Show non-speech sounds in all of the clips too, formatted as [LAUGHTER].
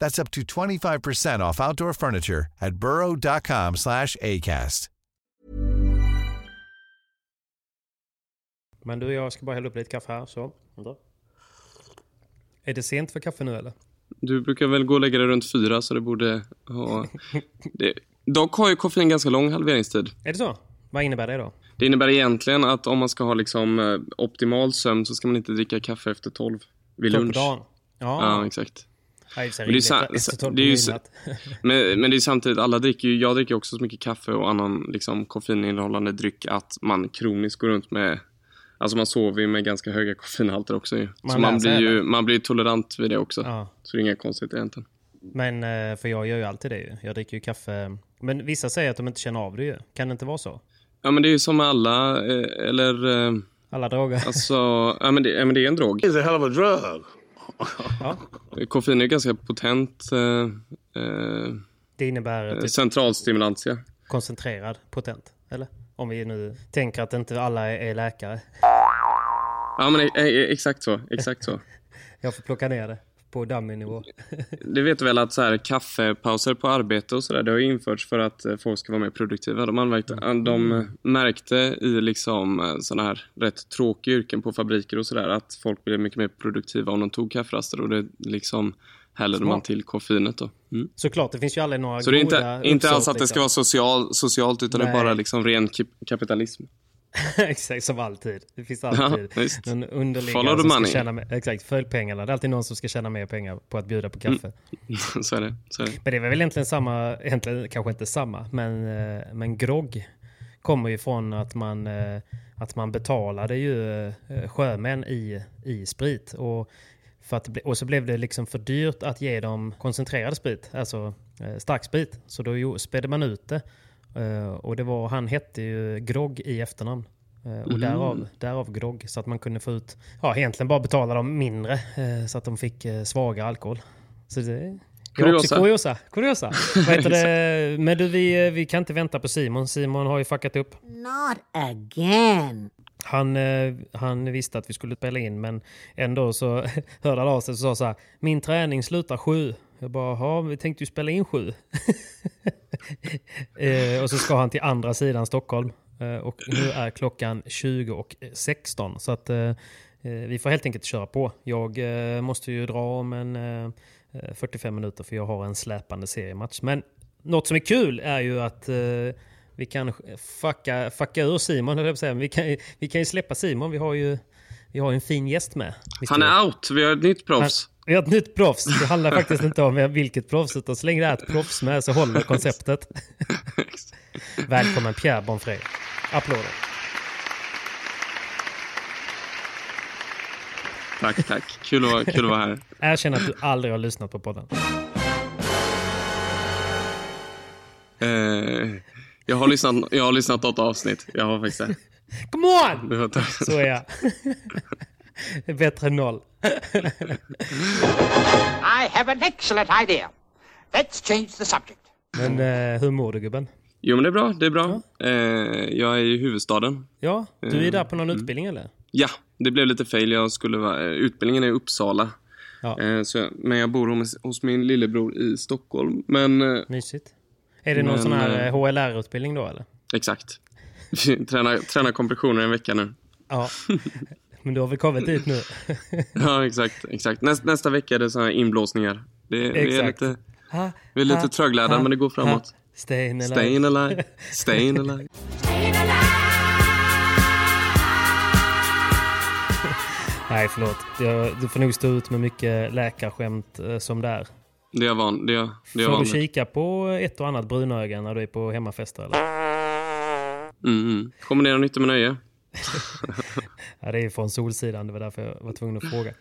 That's up to 25% off outdoor furniture at burrow.com slash ACAST. Men du, jag ska bara hälla upp lite kaffe här. Så. Vänta. Är det sent för kaffe nu eller? Du brukar väl gå och lägga dig runt fyra så det borde ha... Det... Dock har ju koffein ganska lång halveringstid. Är det så? Vad innebär det då? Det innebär egentligen att om man ska ha liksom eh, optimal sömn så ska man inte dricka kaffe efter 12 vid Tolv på lunch. dagen? Ja. Ja, exakt. Ja, det är Men det är, det är ju, s- midnatt. men, men det är samtidigt, alla dricker ju, jag dricker också så mycket kaffe och annan liksom, koffeininnehållande dryck att man kroniskt går runt med Alltså man sover ju med ganska höga koffeinhalter också ju. Man så man blir ju man blir tolerant vid det också. Ja. Så det är inga konstigt egentligen. Men, eh, för jag gör ju alltid det ju. Jag dricker ju kaffe. Men vissa säger att de inte känner av det ju. Kan det inte vara så? Ja men det är ju som alla, eh, eller eh, Alla droger. alltså, ja men det, ja, men det är en drog. It's a hell of a drug. Ja. [LAUGHS] Koffein är ganska potent eh, eh, Det innebär typ centralstimulantia. koncentrerad potent. Eller? Om vi nu tänker att inte alla är läkare. Ja men eh, exakt så, exakt så. [LAUGHS] Jag får plocka ner det på dummy-nivå. [LAUGHS] Du vet väl att så här, kaffepauser på arbete och sådär, det har införts för att eh, folk ska vara mer produktiva. De, anmärkte, de märkte i liksom sådana här rätt tråkiga yrken på fabriker och sådär att folk blev mycket mer produktiva om de tog kafferaster och det liksom hällde man till koffeinet då. Mm. Såklart, det finns ju aldrig några Så det är inte, inte alls att det ska liksom. vara social, socialt utan det är Nej. bara liksom ren kapitalism. [LAUGHS] Exakt, som alltid. Det finns [LAUGHS] alltid Ja, någon the som ska money. tjäna mer, Exakt, följ pengarna. Det är alltid någon som ska tjäna mer pengar på att bjuda på kaffe. [LAUGHS] så är det. Så är det. Men det är väl egentligen samma, egentligen kanske inte samma, men, eh, men grogg kommer ju från att man, eh, att man betalade ju eh, sjömän i, i sprit. Och, för att, och så blev det liksom för dyrt att ge dem koncentrerad sprit, alltså starksprit. Så då spädde man ut det. Eh, och det var, han hette ju Grogg i efternamn. Eh, och därav, därav grogg. Så att man kunde få ut, ja egentligen bara betala dem mindre. Eh, så att de fick svagare alkohol. Så det, Kuriosa. kuriosa. Kuriosa. Vad heter det? [LAUGHS] Men du, vi, vi kan inte vänta på Simon. Simon har ju fuckat upp. Not again. Han, eh, han visste att vi skulle spela in men ändå så [LAUGHS] hörde han av sig och sa så här. Min träning slutar sju. Jag bara, ja vi tänkte ju spela in sju. [LAUGHS] eh, och så ska han till andra sidan Stockholm. Eh, och nu är klockan 20 och 16. Så att eh, eh, vi får helt enkelt köra på. Jag eh, måste ju dra om en eh, eh 45 minuter för jag har en släpande seriematch. Men något som är kul är ju att eh, vi kan fucka, fucka ur Simon, jag säga. Vi kan, vi kan ju släppa Simon. Vi har ju vi har en fin gäst med. Han är out, vi har ett nytt proffs. Vi har ett nytt proffs. Det handlar faktiskt inte om vilket proffs, utan så länge det är ett proffs med så håller konceptet. [LAUGHS] Välkommen Pierre Bonfré. Applåder. Tack, tack. Kul att, vara- kul att vara här. Erkänn att du aldrig har lyssnat på podden. Eh, jag, har lyssnat, jag har lyssnat något avsnitt. Jag har faktiskt det. [LAUGHS] Come on! Så är jag. [LAUGHS] Det är bättre än noll. [LAUGHS] I have an excellent idea. Let's change the subject. Men eh, hur mår du gubben? Jo, men det är bra. Det är bra. Eh, jag är i huvudstaden. Ja, du är där på någon utbildning eller? Ja, det blev lite fail. Jag skulle vara, eh, utbildningen är i Uppsala. Ja. Eh, så, men jag bor hos, hos min lillebror i Stockholm. Men eh, Mysigt. Är det någon Men, sån här eh, eh, HLR-utbildning då eller? exakt. [LAUGHS] träna, träna kompressioner en vecka nu. Ja. [LAUGHS] Men du har väl kommit dit nu? [LAUGHS] Ja, exakt. exakt. Näst, nästa vecka är det såna här inblåsningar. Det, vi är lite, Ha, vi är lite ha, trögledda, ha, men det går framåt. ha. Stayin' alive. Stayin' alive. Stayin' alive. Nej, förlåt. Jag, du får nog stå ut med mycket läkarskämt eh, som där. Det är van, det det är Får van du kika på ett och annat brunöga när du är på hemmafester eller? Mm, mm. Kombinera nytta med nöje. [LAUGHS] Ja, det är från Solsidan, det var därför jag var tvungen att fråga.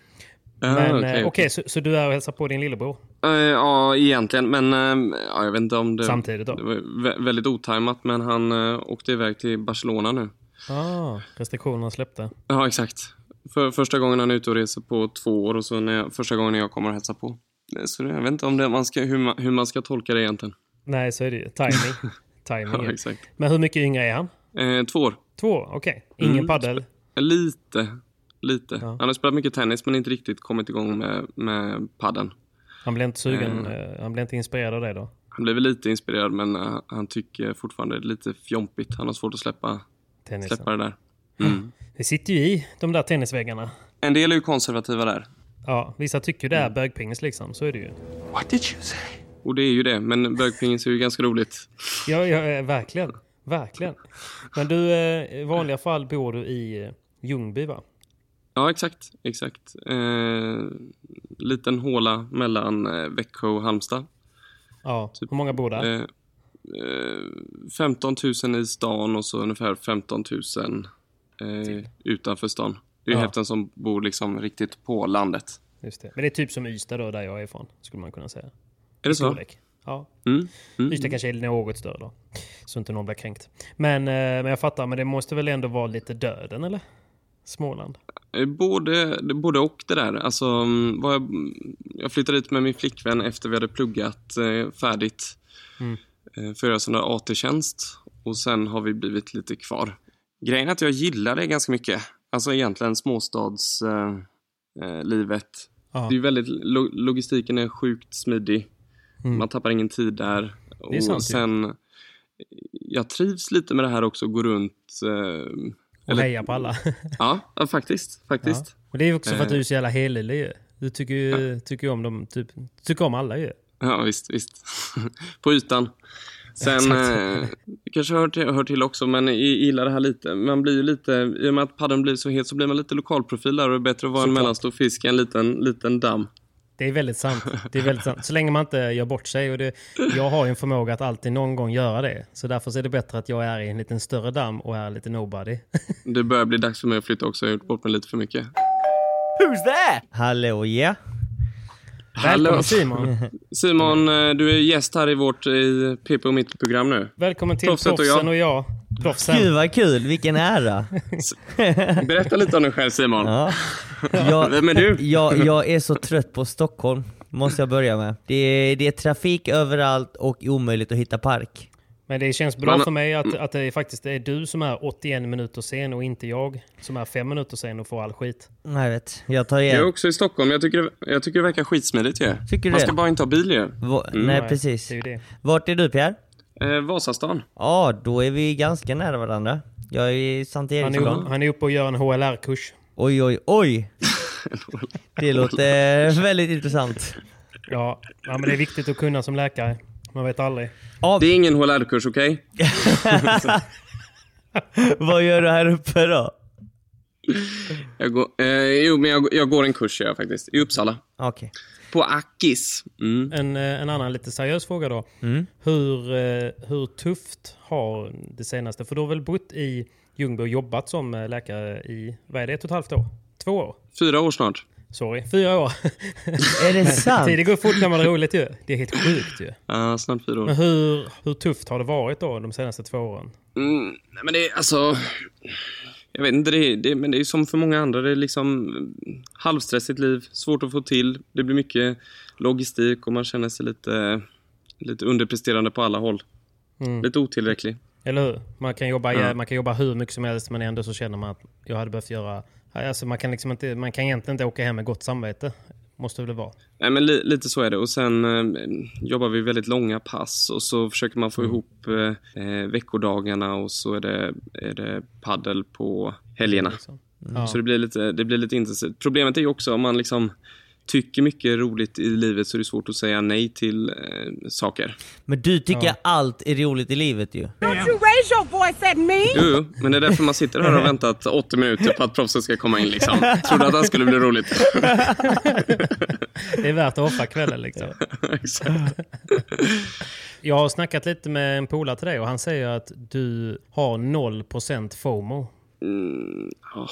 Men okej, okej, okej. så, så du är och hälsar på din lillebror? Eh, ja, egentligen. Men eh, ja, jag vet inte om det... Samtidigt då? Det var vä- väldigt otajmat, men han uh, åkte iväg till Barcelona nu. Ah, restriktionerna släppte. Ja, exakt. För första gången han är ute och reser på två år och så när jag, första gången jag kommer och hälsa på. Eh, Så jag vet inte om det, man ska, hur, man, hur man ska tolka det egentligen. Nej, så är det ju. Timing. [LAUGHS] Timing. Ja. Men hur mycket yngre är han? Eh, två år. Två? Okej. Ingen Mm. paddel? Lite. Lite. Ja. Han har spelat mycket tennis men inte riktigt kommit igång med, med padden. Han blev inte sugen? eh, Han blev inte inspirerad av det då? Han blev lite inspirerad men eh, han tycker fortfarande det är lite fjompigt. Han har svårt att släppa, Tennisen. släppa det där. Mm. Det sitter ju i de där tennisväggarna. En del är ju konservativa där. Ja, vissa tycker det är Mm. bögpingis liksom. Så är det ju. What did you say? Och det är ju det, men bögpingis är ju ganska roligt. Ja, ja eh, verkligen. Verkligen. Men du, eh, i vanliga fall bor du i eh, Ljungby va? Ja, exakt. exakt. Eh, liten håla mellan Växjö och Halmstad. Ja. Hur många bor där? Eh, eh, 15 000 i stan och så ungefär 15 000 eh, utanför stan. Det är Ja. hälften som bor liksom riktigt på landet. Just det. Men det är typ som Ystad då, där jag är ifrån, skulle man kunna säga. Är det så? Ja. Mm. Mm. Ystad kanske är något större då. Så inte någon blir kränkt. Men, eh, men jag fattar, men det måste väl ändå vara lite döden eller? Småland. Eh, Både, både och det där. Alltså, mm, jag, jag flyttade dit med min flickvän efter vi hade pluggat eh, färdigt Mm. eh, för att göra sån där AT-tjänst. Och sen har vi blivit lite kvar. Grejen är att jag gillar det ganska mycket. Alltså egentligen småstadslivet. Eh, eh. Ja. Det är väldigt, lo, logistiken är sjukt smidig. Mm. Man tappar ingen tid där. Det är sant och sen, jag trivs lite med det här också, gå runt. Eh, Och eller- heja på alla. [LAUGHS] ja, ja, faktiskt. faktiskt. Ja. Och det är också för att Eh. du är så jävla helylle ju. Du tycker ju tycker om dem, typ, tycker om alla ju. Ja, visst, visst. [LAUGHS] På ytan. Sen, eh, kanske hör till, hör till också, men jag gillar det här lite. Man blir ju lite, i och med att paddeln blir så het så blir man lite lokalprofil där och det är bättre att vara en Såklart. mellanstor fisk än en liten, liten damm. Det är väldigt sant. Det är väldigt sant. Så länge man inte gör bort sig. Och det, jag har ju en förmåga att alltid någon gång göra det. Så därför så är det bättre att jag är i en liten större damm och är lite nobody. Det börjar bli dags för mig att flytta också, jag har gjort bort mig lite för mycket. Who's there? Hallå ja. Välkommen [LAUGHS] Simon! Simon, eh, du är gäst här i vårt i PP och mitt program nu. Välkommen till Proffset och Proffsen jag. och jag. Proffsen. Gud vad kul, vilken ära. Berätta lite om dig själv Simon. Ja. [LAUGHS] Jag, Vem är du? jag, jag är så trött på Stockholm, måste jag börja med. Det är, det är trafik överallt och omöjligt att hitta park. Men det känns bra Man- för mig att, att det är faktiskt är du som är 81 minuter sen och inte jag som är 5 minuter sen och får all skit. Nej, Jag vet, jag tar Jag är igen. också i Stockholm, jag tycker, jag tycker det verkar skitsmidigt ju. Tycker du Man det? ska bara inte ha bil ju. Va- Nej Nej, precis. Det är det. Vart är du Pierre? Eh, Vasastan. Ja, då är vi ganska nära varandra. Jag är i Sankt Han är, Eriksplan. han är uppe och gör en HLR-kurs. Oj, oj, oj! [LAUGHS] Det låter [LAUGHS] väldigt intressant. Ja, ja, men det är viktigt att kunna som läkare. Man vet aldrig. Ja, Det är ingen HLR-kurs, okej? [LAUGHS] vad gör du här uppe då? Jag går, eh, jo, men jag, jag går en kurs jag faktiskt, i Uppsala. Okej. På Akis. Mm. En, eh, en annan lite seriös fråga då. Mm. Hur, eh, hur tufft har det senaste... För du har väl bott i Ljungby och jobbat som eh, läkare i, vad är det, ett och ett halvt år? Två år? Fyra år snart. Sorry, fyra år. Är det sant? [LAUGHS] Tiden går fort när man har roligt ju. Det är helt sjukt ju. Ja, snart fyra år. Men hur, hur tufft har det varit då de senaste två åren? Mm, nej, men det är alltså... Jag vet inte, det är, det, men det är som för många andra. Det är liksom mm, halvstressigt liv, svårt att få till. Det blir mycket logistik och man känner sig lite, lite underpresterande på alla håll. Lite otillräcklig. Eller hur? Man kan, jobba, Ja. man kan jobba hur mycket som helst men ändå så känner man att jag hade behövt göra... Alltså man, kan liksom inte, man kan egentligen inte åka hem med gott samvete. Måste det väl vara. Nej, men li, lite så är det. Och sen eh, jobbar vi väldigt långa pass och så försöker man få ihop eh, eh, veckodagarna och så är det, är det paddel på helgerna. Liksom. Ja. Så det blir, lite, det blir lite intensivt. Problemet är ju också om man liksom tycker mycket är roligt i livet så är det svårt att säga nej till eh, saker. Men du tycker allt är roligt i livet ju. Don't you raise your voice at me! Jo, jo, men det är därför man sitter här och väntat 80 minuter på att proffset ska komma in. Liksom. Trodde att det skulle bli roligt. Det är värt att offra kvällen liksom. [LAUGHS] Exakt. Jag har snackat lite med en polare till dig och han säger att du har 0% FOMO. Mm, åh,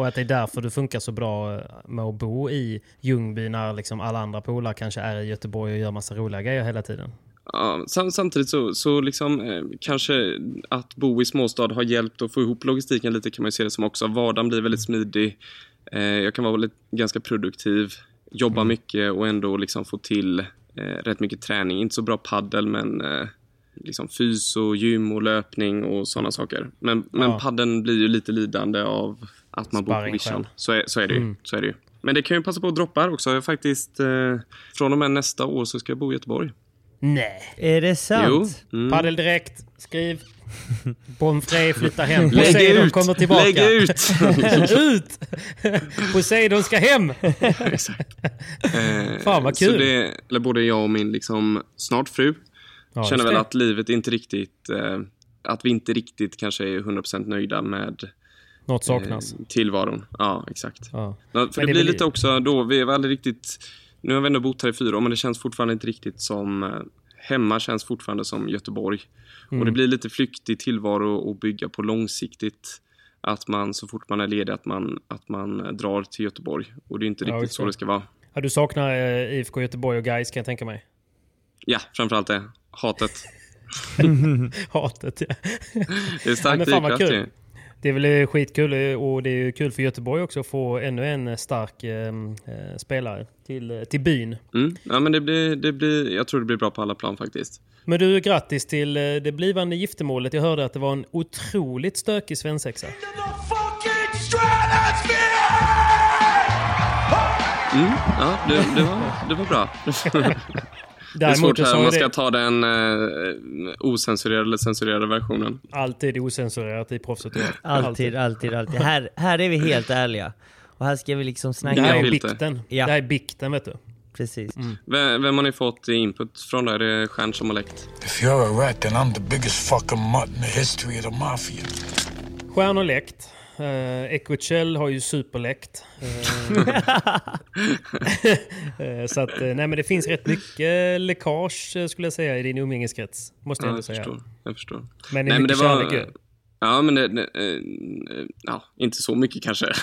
Och att det är därför du funkar så bra eh, med att bo i Ljungby när liksom alla andra polare kanske är i Göteborg och gör massa roliga grejer hela tiden. Ja, sam samtidigt så, så liksom, eh, kanske att bo i småstad har hjälpt att få ihop logistiken lite kan man ju se det som också. Vardagen blir väldigt smidig. Eh, jag kan vara väldigt, ganska produktiv, jobba mycket och ändå liksom få till eh, rätt mycket träning. Inte så bra paddel men eh, liksom fys och gym och löpning och sådana saker. Men, men Ja. paddeln blir ju lite lidande av att man bor på vischan. Så är, så, är det ju, så är det ju. Men det kan ju passa på att droppa här också. Jag faktiskt, eh, från och med nästa år så ska jag bo i Göteborg. Nej. Är det sant? Jo. Mm. Paddel direkt, skriv. Bonfré flyttar hem. [LAUGHS] Lägg Poseidon ut! kommer tillbaka. Lägg ut! [LAUGHS] ut! Poseidon ska hem! [LAUGHS] Exakt. Eh, Fan, vad Så kul. det, eller både jag och min liksom, snart fru Ja, känner väl att livet inte riktigt... Eh, att vi inte riktigt kanske är 100% nöjda med Något saknas. eh, tillvaron. Ja, exakt. Ja. För det, det blir lite också då, vi är väl riktigt... Nu har vi ändå bott här i fyra år, men det känns fortfarande inte riktigt som... Eh, hemma känns fortfarande som Göteborg. Och Mm. det blir lite flyktig tillvaro att bygga på långsiktigt. Att man så fort man är ledig, att man, att man eh, drar till Göteborg. Och det är inte riktigt så det. det ska vara. Ja, du saknar eh, IFK Göteborg och Gais kan jag tänka mig. Ja, framförallt det. Hatet. [LAUGHS] Hatet ja. Det är Ja, stark men fan. Det är väl eh, skitkul eh, och det är ju kul för Göteborg också att få ännu en eh, stark eh, spelare till, till byn. Mm. Ja, men det blir, det blir, jag tror det blir bra på alla plan faktiskt. Men du, grattis till det blivande giftermålet. Jag hörde att det var en otroligt stökig svensexa. Mm. Ja, det, det, var, det var bra. [LAUGHS] Det är svårt så här har om man det ska ta den eh, osensurerade eller censurerade versionen. alltid osensurerat i proffset. Alltid, alltid, alltid. Här, här är vi helt ärliga. Och här ska vi liksom Det snacka här om... är Filter. bikten. Ja. Det här är bikten vet du. Precis. Vem, vem har ni fått input från där? Är det Stjärn som har läckt? If you're a rat, then I'm the biggest fucking mutt in the history of the mafia. Stjärnor läckt. Uh, Ecochell har ju superläckt. Eh, [LAUGHS] eh, så att, eh, nej men det finns rätt mycket läckage eh, skulle jag säga i din umgängeskrets. Måste jag Ja, jag säga. förstår. Jag förstår. Men det är Nej, men mycket det var- kärlek ju. Ja, men det, det, eh, ja, inte så mycket kanske. [LAUGHS]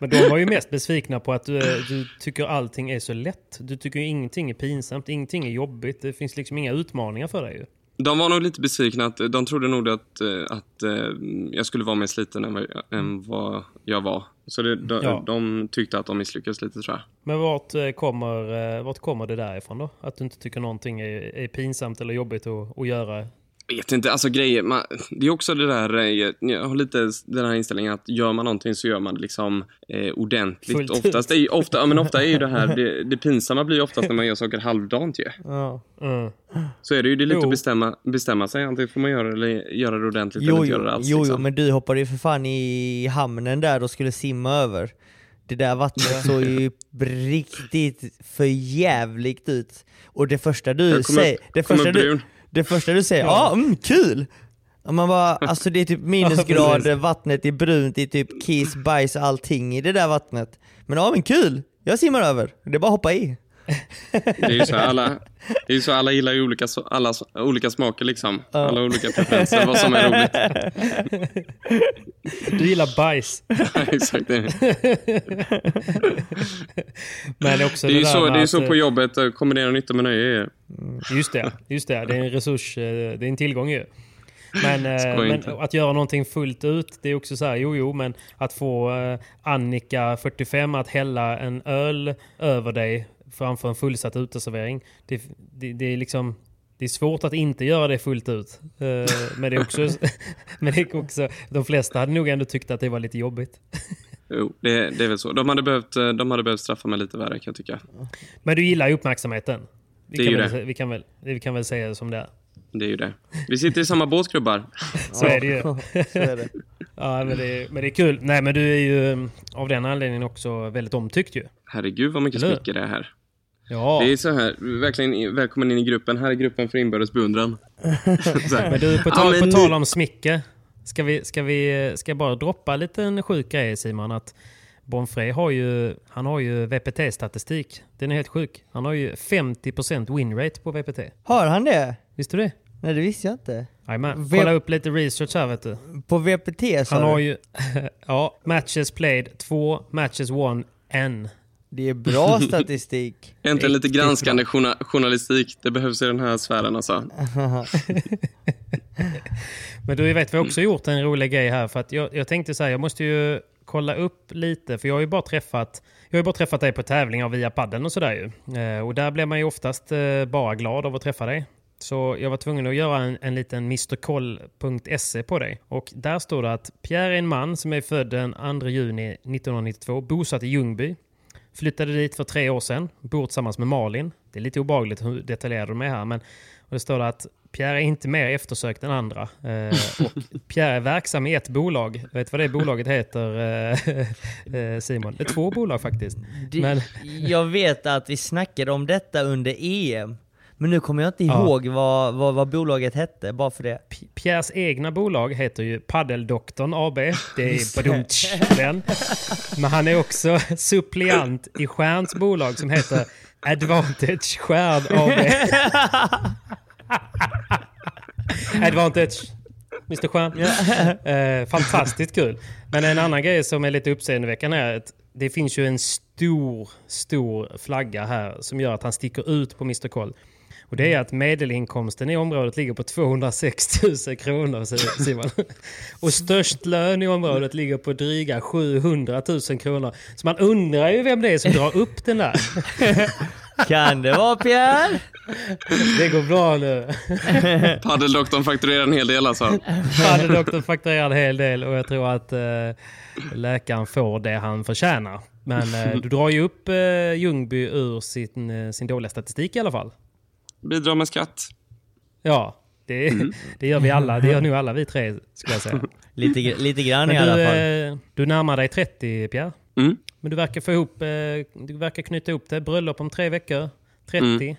Men de var ju mest besvikna på att du, eh, du tycker allting är så lätt. Du tycker ingenting är pinsamt, ingenting är jobbigt. Det finns liksom inga utmaningar för dig ju. De var nog lite besvikna. Att, de trodde nog att, eh, att eh, jag skulle vara mer sliten än vad, än vad jag var. Så det, de, Ja. de tyckte att de misslyckades lite tror jag. Men vart eh, kommer, vart kommer det därifrån då? Att du inte tycker någonting är, är pinsamt eller jobbigt att, att göra? Vet inte, alltså grejer, man, det är också det där, eh, jag, har lite den här inställningen att gör man någonting så gör man det liksom eh, ordentligt. Fullt. Oftast är, ju- ofta, ja, men ofta är ju det här, det, [LAUGHS] det pinsamma blir ju oftast när man gör saker halvdant ju. Ja. Mm. Så är det ju det är lite Jo. att bestämma, bestämma sig, antingen får man göra det eller göra det ordentligt Jo, eller inte jo, göra det alls. jo, jo, liksom. men du hoppade ju för fan i hamnen där och skulle simma över. Det där vattnet såg ju [LAUGHS] riktigt för jävligt ut. Och det första du säger, det första du. Det första du säger, ja ah, mm, kul! Och Man bara, alltså det är typ [LAUGHS] minusgrader, vattnet är brunt, det är typ kiss, bajs, allting i det där vattnet. Men ja men kul! Jag simmar över, det är bara att hoppa i. Det är ju så alla, det är så alla gillar ju olika, alla, olika smaker liksom. Alla olika preferenser, vad som är roligt. Du gillar bajs. [LAUGHS] Exakt. Det, Men också det är ju så, det är att, så eh, på jobbet, eh, kombinera nytta med nöje. är- Just det, just det. Det är en resurs, eh, det är en tillgång ju. Men, men att göra någonting fullt ut, det är också så här, jo jo, men att få Annika, 45, att hälla en öl över dig framför en fullsatt uteservering. Det, det, det är liksom... Det är svårt att inte göra det fullt ut. Eh, Men det är också... [LAUGHS] men det är också de flesta hade nog ändå tyckt att det var lite jobbigt. Jo, det, det är väl så. De hade, behövt, eh, de hade behövt straffa mig lite värre kan jag tycka. Men du gillar ju uppmärksamheten. Vi, Det är kan ju väl, det. Vi, kan väl, vi kan väl säga det som det är. Det är ju det. Vi sitter i samma båt grubbar. [LAUGHS] Så är det ju. Så är det. Ja, men det, är, men det är kul. Nej, men du är ju mm, av den anledningen också väldigt omtyckt ju. Herregud vad mycket smicker det är här. Ja, Det är så här, verkligen välkommen in i gruppen. Här är gruppen för inbördes beundran. [LAUGHS] Så men du, på Ja, tal, men på tal om smicker. Ska, vi, ska, vi, ska jag bara droppa lite en sjuk grej Simon? Att Bonfrey har ju, han har ju VPT-statistik. Den är helt sjuk. Han har ju 50% winrate på VPT. Har han det? Visste du det? Nej det visste jag inte. Jajamän. V- Kolla upp lite research här vet du. På VPT sa Han har du? ju [LAUGHS] ja, matches played 2, matches won 1. Det är bra [LAUGHS] statistik. Äntligen lite granskande journa- journalistik. Det behövs i den här sfären alltså. [LAUGHS] Men du vet, vi har också gjort en rolig grej här. För att jag, jag tänkte så här, jag måste ju kolla upp lite. För jag har ju bara träffat, jag har bara träffat dig på tävlingar via padden och sådär ju. Eh, och där blir man ju oftast eh, bara glad av att träffa dig. Så jag var tvungen att göra en, en liten mrkoll.se på dig. Och där står det att Pierre är en man som är född den 2 juni 1992, bosatt i Ljungby. Flyttade dit för tre år sedan, bor tillsammans med Malin. Det är lite obehagligt hur detaljerad de är här, men och det står att Pierre är inte mer eftersökt än andra. Eh, och [LAUGHS] Pierre är verksam i ett bolag. Vet du vad det bolaget heter, eh, eh, Simon? Det är två bolag faktiskt. Men, Jag vet att vi snackade om detta under EM. Men nu kommer jag inte Ja. ihåg vad, vad, vad bolaget hette, bara för det. P- Pierres egna bolag heter ju Paddeldoktorn AB. Det är [LAUGHS] badumtsch den. Men han är också [LAUGHS] suppleant i Stjärns bolag som heter Advantage Stjärn AB. [LAUGHS] Advantage. Mr Stjärn. Eh, fantastiskt kul. Men en annan grej som är lite uppseendeväckande är att det finns ju en stor, stor flagga här som gör att han sticker ut på Mr Koll. Och det är att medelinkomsten i området ligger på 206 000 kronor, [LAUGHS] Simon. Och störst lön i området ligger på dryga 700 000 kronor. Så man undrar ju vem det är som drar upp den där. [LAUGHS] Kan det vara Pierre? Det går bra nu. [LAUGHS] Paddeldoktorn fakturerar en hel del alltså. Paddedoktorn fakturerar en hel del och jag tror att eh, läkaren får det han förtjänar. Men eh, du drar ju upp eh, Ljungby ur sin, eh, sin dåliga statistik i alla fall. Bidrar med skatt. Ja, det, [LAUGHS] det gör vi alla. Det gör nog alla vi tre, skulle jag säga. [LAUGHS] Lite, lite grann Men i alla du, fall. eh, du närmar dig 30, Pierre. Mm. Men du verkar få ihop, eh, du verkar knyta ihop det. Bröllop om tre veckor. 30.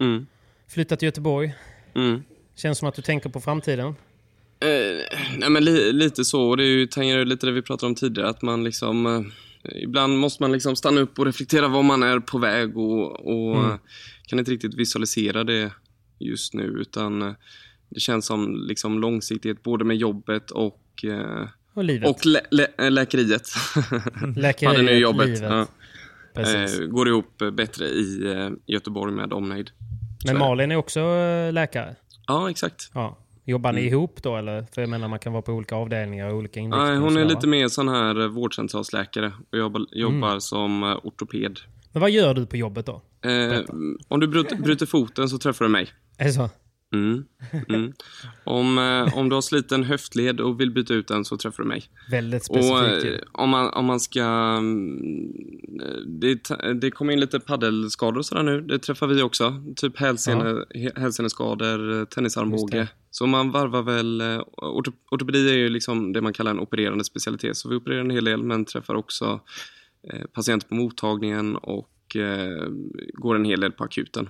Mm. Flyttat till Göteborg. Mm. Känns som att du tänker på framtiden. Eh, nej men li, lite så, och det är ju, tangerar lite det vi pratade om tidigare, att man liksom... Eh, ibland måste man liksom stanna upp och reflektera var man är på väg och, och Mm. Kan inte riktigt visualisera det just nu, utan eh, det känns som liksom långsiktighet både med jobbet och, eh, Och livet. och lä, lä, läkeriet. [LAUGHS] Läkeriet, är nu jobbet. livet. Ja. Precis. Eh, går ihop bättre i Göteborg med omnejd. Men. Malin är också läkare. Ja, exakt. Ja. Jobbar ni Mm. ihop då eller? För jag menar man kan vara på olika avdelningar och olika inriktningar. Nej, hon är lite mer sån här vårdcentralsläkare och jobbar, jobbar som eh, ortoped. Men vad gör du på jobbet då? Eh, om du bryter, bryter foten så träffar du mig. Är det så? Mm. Mm. Om, eh, om du har sliten höftled och vill byta ut den så träffar du mig. Väldigt Och specifikt eh, ju. om man, om man ska... mm, Det, det kommer in lite paddelskador och sådär nu. Det träffar vi också. Typ hälsene, hälseneskador, eh, tennisarmbåge. Så man varvar väl... eh, orto- Ortopedi är ju liksom det man kallar en opererande specialitet. Så vi opererar en hel del men träffar också eh, patienter på mottagningen och eh, går en hel del på akuten.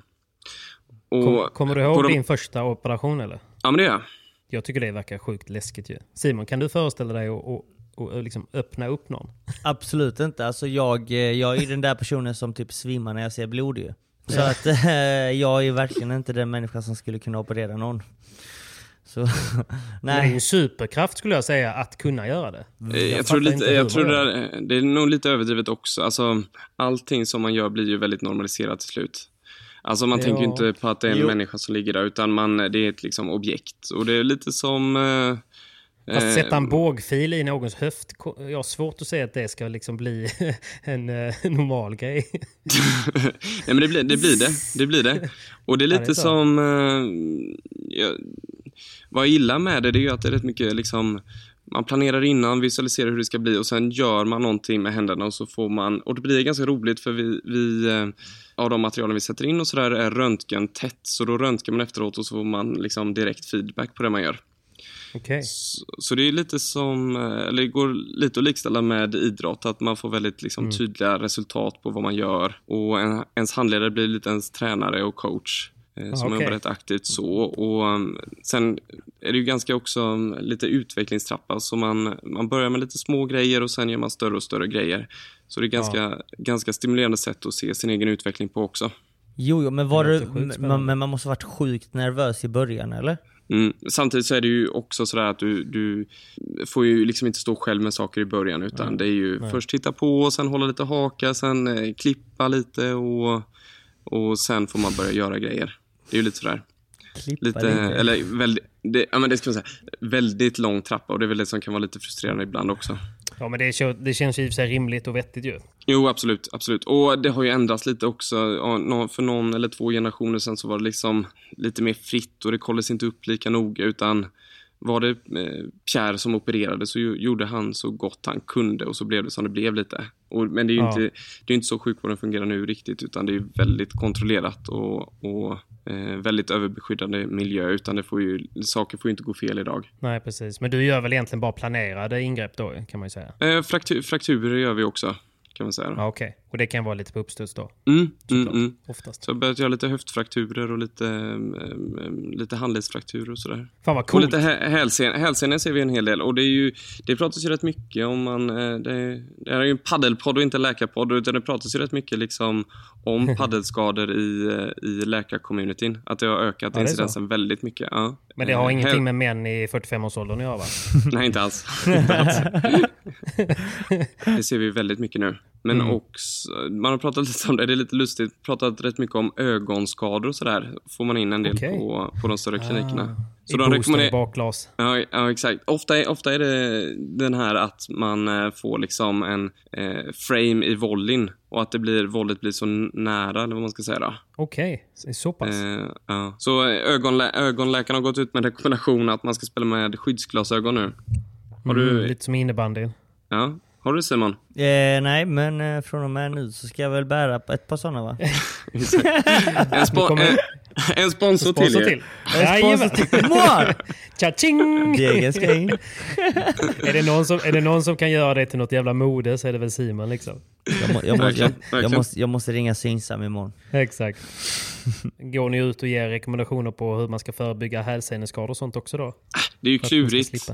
Och Kom, kommer du ihåg de- din första operation eller? Ja men det gör jag. Jag tycker det verkar sjukt läskigt ju. Simon, kan du föreställa dig att, att och, och liksom öppna upp någon. Absolut inte. Alltså jag, eh, jag är ju den där personen som typ svimmar när jag ser blod ju. Så att eh, jag är verkligen inte den människa som skulle kunna operera någon. Så, [LAUGHS] Men det är en superkraft skulle jag säga att kunna göra det. Eh, Jag, tror, fattar lite, jag tror det, där, det är nog lite överdrivet också. Alltså, allting som man gör blir ju väldigt normaliserat till slut. Alltså man Ja. tänker ju inte på att det är en Jo. människa som ligger där, utan man, det är ett liksom objekt. Och det är lite som... Eh, Fast eh, sätta en bågfil i någons höft, jag har svårt att säga att det ska liksom bli [LAUGHS] en eh, normal grej. [LAUGHS] Nej men det blir det. Blir det. det, blir det. Och det är Ja, det lite är som... Eh, jag, vad jag gillar med det, det är ju att det är rätt mycket liksom... Man planerar innan, visualiserar hur det ska bli och sen gör man någonting med händerna och så får man... Och det blir ganska roligt för vi... vi eh, av de materialen vi sätter in och sådär är röntgen tätt. Så då röntgar man efteråt och så får man liksom direkt feedback på det man gör. Okej. Så, så det är lite som, eh, eller det går lite att likställa med idrott, att man får väldigt liksom, Mm. tydliga resultat på vad man gör. Och en, ens handledare blir lite ens tränare och coach. Eh, Ah, som okej. jobbar rätt aktivt så. Och um, sen är det ju ganska också um, lite utvecklingstrappa. Så man, man börjar med lite små grejer och sen gör man större och större grejer. Så det är ganska, ganska stimulerande sätt att se sin egen utveckling på också. Jo, jo men, var Det du, men, men man måste ha varit sjukt nervös i början eller? Mm. Samtidigt så är det ju också sådär att du, du får ju liksom inte stå själv med saker i början utan det är ju först titta på och sen hålla lite haka, sen eh, klippa lite och, och sen får man börja göra grejer. Det är ju lite sådär. Klippa Lite, eller väldigt, det, ja, men det ska man säga, väldigt lång trappa och det är väl det som kan vara lite frustrerande ibland också. Ja men det, det känns ju i sig rimligt och vettigt ju. Jo, absolut. absolut. Och det har ju ändrats lite också. För någon eller två generationer sedan så var det liksom lite mer fritt och det kollades inte upp lika noga utan var det eh, Pierre som opererade så gjorde han så gott han kunde och så blev det som det blev lite. Och, men det är ju Ja. inte, det är inte så sjukvården fungerar nu riktigt utan det är väldigt kontrollerat och, och eh, väldigt överbeskyddande miljö utan det får ju, saker får ju inte gå fel idag. Nej precis. Men du gör väl egentligen bara planerade ingrepp då kan man ju säga. Eh, fraktur, frakturer gör vi också kan man säga. Ja okej. Och det kan vara lite på uppstuds då. Mm, mm, mm. Oftast. Så jag har börjat göra lite höftfrakturer och lite, um, lite handledsfrakturer och sådär. Fan vad Och coolt. lite hä- hälsen, hälsenor ser vi en hel del. Och det, är ju, det pratas ju rätt mycket om man... eh, Det, det är ju en paddelpodd och inte en läkarpodd. Utan det pratas ju rätt mycket liksom om [LAUGHS] paddelskador i, eh, i läkarcommunityn. Att det har ökat är incidensen väldigt mycket. Ja. Men det har Eh, ingenting med män i 45-årsåldern att göra va? [LAUGHS] Nej, inte alls. [LAUGHS] det ser vi väldigt mycket nu. Men Mm. också, man har pratat [LAUGHS] lite om det, det är lite lustigt, pratat rätt mycket om ögonskador och sådär. Får man in en del Okej. på, på de större klinikerna. I de booster, rekommenderar- i bakglas. Ja, ja exakt. Ofta är, ofta är det den här att man eh, får liksom en eh, frame i volleyn och att det blir, våldet blir så nära, eller vad man ska säga. Okej, okay. så pass. Eh, ja. Så eh, ögonlä ögonläkarna har gått ut med en rekommendation att man ska spela med skyddsglasögon nu. Har du, Mm, lite som innebandy. ja, har du Simon? Eh, nej, men eh, från och med nu så ska jag väl bära på ett par sådana va? [LAUGHS] En, spo kommer- en, en sponsor, Sponsor till, till. er. Jajamän. Mål! [LAUGHS] Cha-ching! Degen ska in. [LAUGHS] är, det någon som, är det någon som kan göra det till något jävla mode så är det väl Simon liksom. Jag, må, jag, må, jag, jag, måste, jag måste ringa Synsam imorgon. Exakt. Går ni ut och ger rekommendationer på hur man ska förebygga hälseneskador och sånt också då? Det är ju klurigt.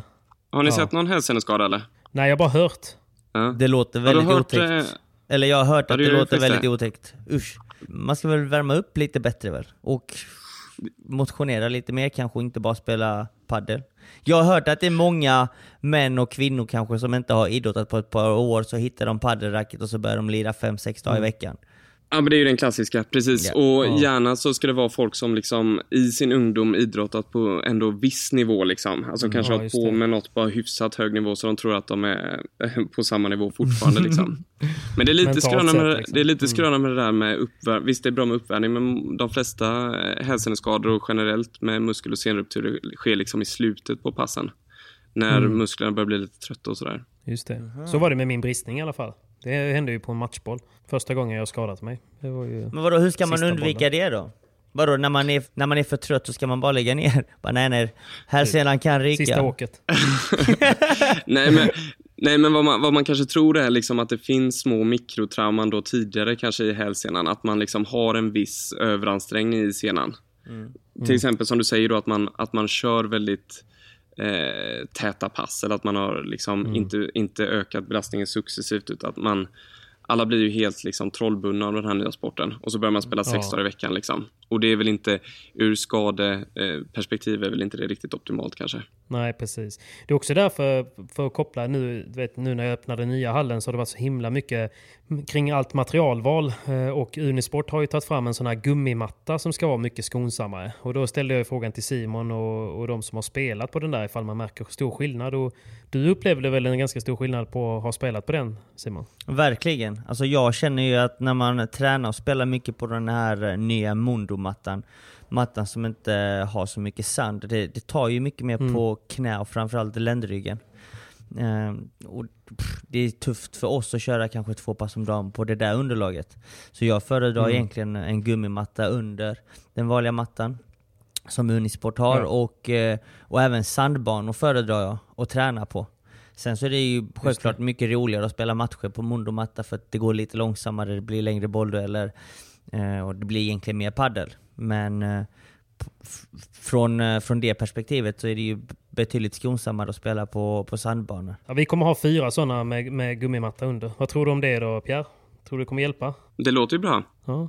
Har ni Ja. sett någon hälseneskada eller? Nej, jag har bara hört. Ja. Det låter Har väldigt hört, otäckt. eh, Eller jag har hört Ja, att det låter faktiskt väldigt otäckt. Usch. Man ska väl värma upp lite bättre väl? Och motionera lite mer kanske, inte bara spela paddel. Jag har hört att det är många män och kvinnor kanske som inte har idrottat på ett par år, så hittar de paddelracket och så börjar de lira fem sex dagar i veckan. Ja, men det är ju den klassiska, precis. Ja. Och Ja. gärna så ska det vara folk som liksom i sin ungdom idrottat på ändå viss nivå liksom. Alltså kanske ja, just på det. med något på hyfsat hög nivå så de tror att de är eh, på samma nivå fortfarande liksom. [LAUGHS] Men det är lite skröna med, liksom. det är lite skröna med det där med uppvärmning. Visst, det är bra med uppvärmning, men de flesta eh, hälseneskador och generellt med muskel och senrupturer sker liksom i slutet på passen. När Mm. musklerna börjar bli lite trötta och sådär. Just det. Så var det med min bristning i alla fall. Det hände ju på en matchboll. Första gången jag skadat mig. Det var ju... Men vadå, hur ska man undvika bollen. det då? Vadå, när man, är, när man är för trött så ska man bara lägga ner? [LAUGHS] Bara, nej, nej, hälsenan kan ryka. Sista åket. [LAUGHS] Nej, men, nej, men vad, man, vad man kanske tror är liksom att det finns små mikrotrauman då tidigare kanske i hälsenan. Att man liksom har en viss överansträngning i senan. Till exempel som du säger då att man, att man kör väldigt eh, täta pass eller att man har liksom inte, inte ökat belastningen successivt utan att man alla blir ju helt liksom trollbundna av den här nya sporten och så börjar man spela sex Ja. dagar i veckan. Liksom. Och det är väl inte, ur skadeperspektiv är väl inte det riktigt optimalt kanske. Nej, precis. Det är också därför, för att koppla nu, vet, nu när jag öppnade nya hallen så har det varit så himla mycket kring allt materialval. Eh, och Unisport har ju tagit fram en sån här gummimatta som ska vara mycket skonsammare. Och då ställde jag frågan till Simon och, och de som har spelat på den där ifall man märker stor skillnad. Och du upplevde väl en ganska stor skillnad på att ha spelat på den, Simon? Verkligen. Alltså jag känner ju att när man tränar och spelar mycket på den här eh, nya Mondo-mattan, mattan som inte har så mycket sand, det, det tar ju mycket mer på knä och framförallt ländryggen. Ehm, och pff, det är tufft för oss att köra kanske två pass om dagen på det där underlaget. Så jag föredrar egentligen en gummimatta under den vanliga mattan som Unisport har Ja. och, eh, och även sandbanor föredrar jag att träna på. Sen så är det ju självklart mycket roligare att spela matcher på Mondo-matta för att det går lite långsammare, det blir längre bolldueller eh, och det blir egentligen mer paddel. Men eh, från, eh, från det perspektivet så är det ju betydligt skonsammare att spela på, på sandbanor. Ja, vi kommer ha fyra sådana med, med gummimatta under. Vad tror du om det då, Pierre? Tror du det kommer hjälpa? Det låter ju bra. Ja.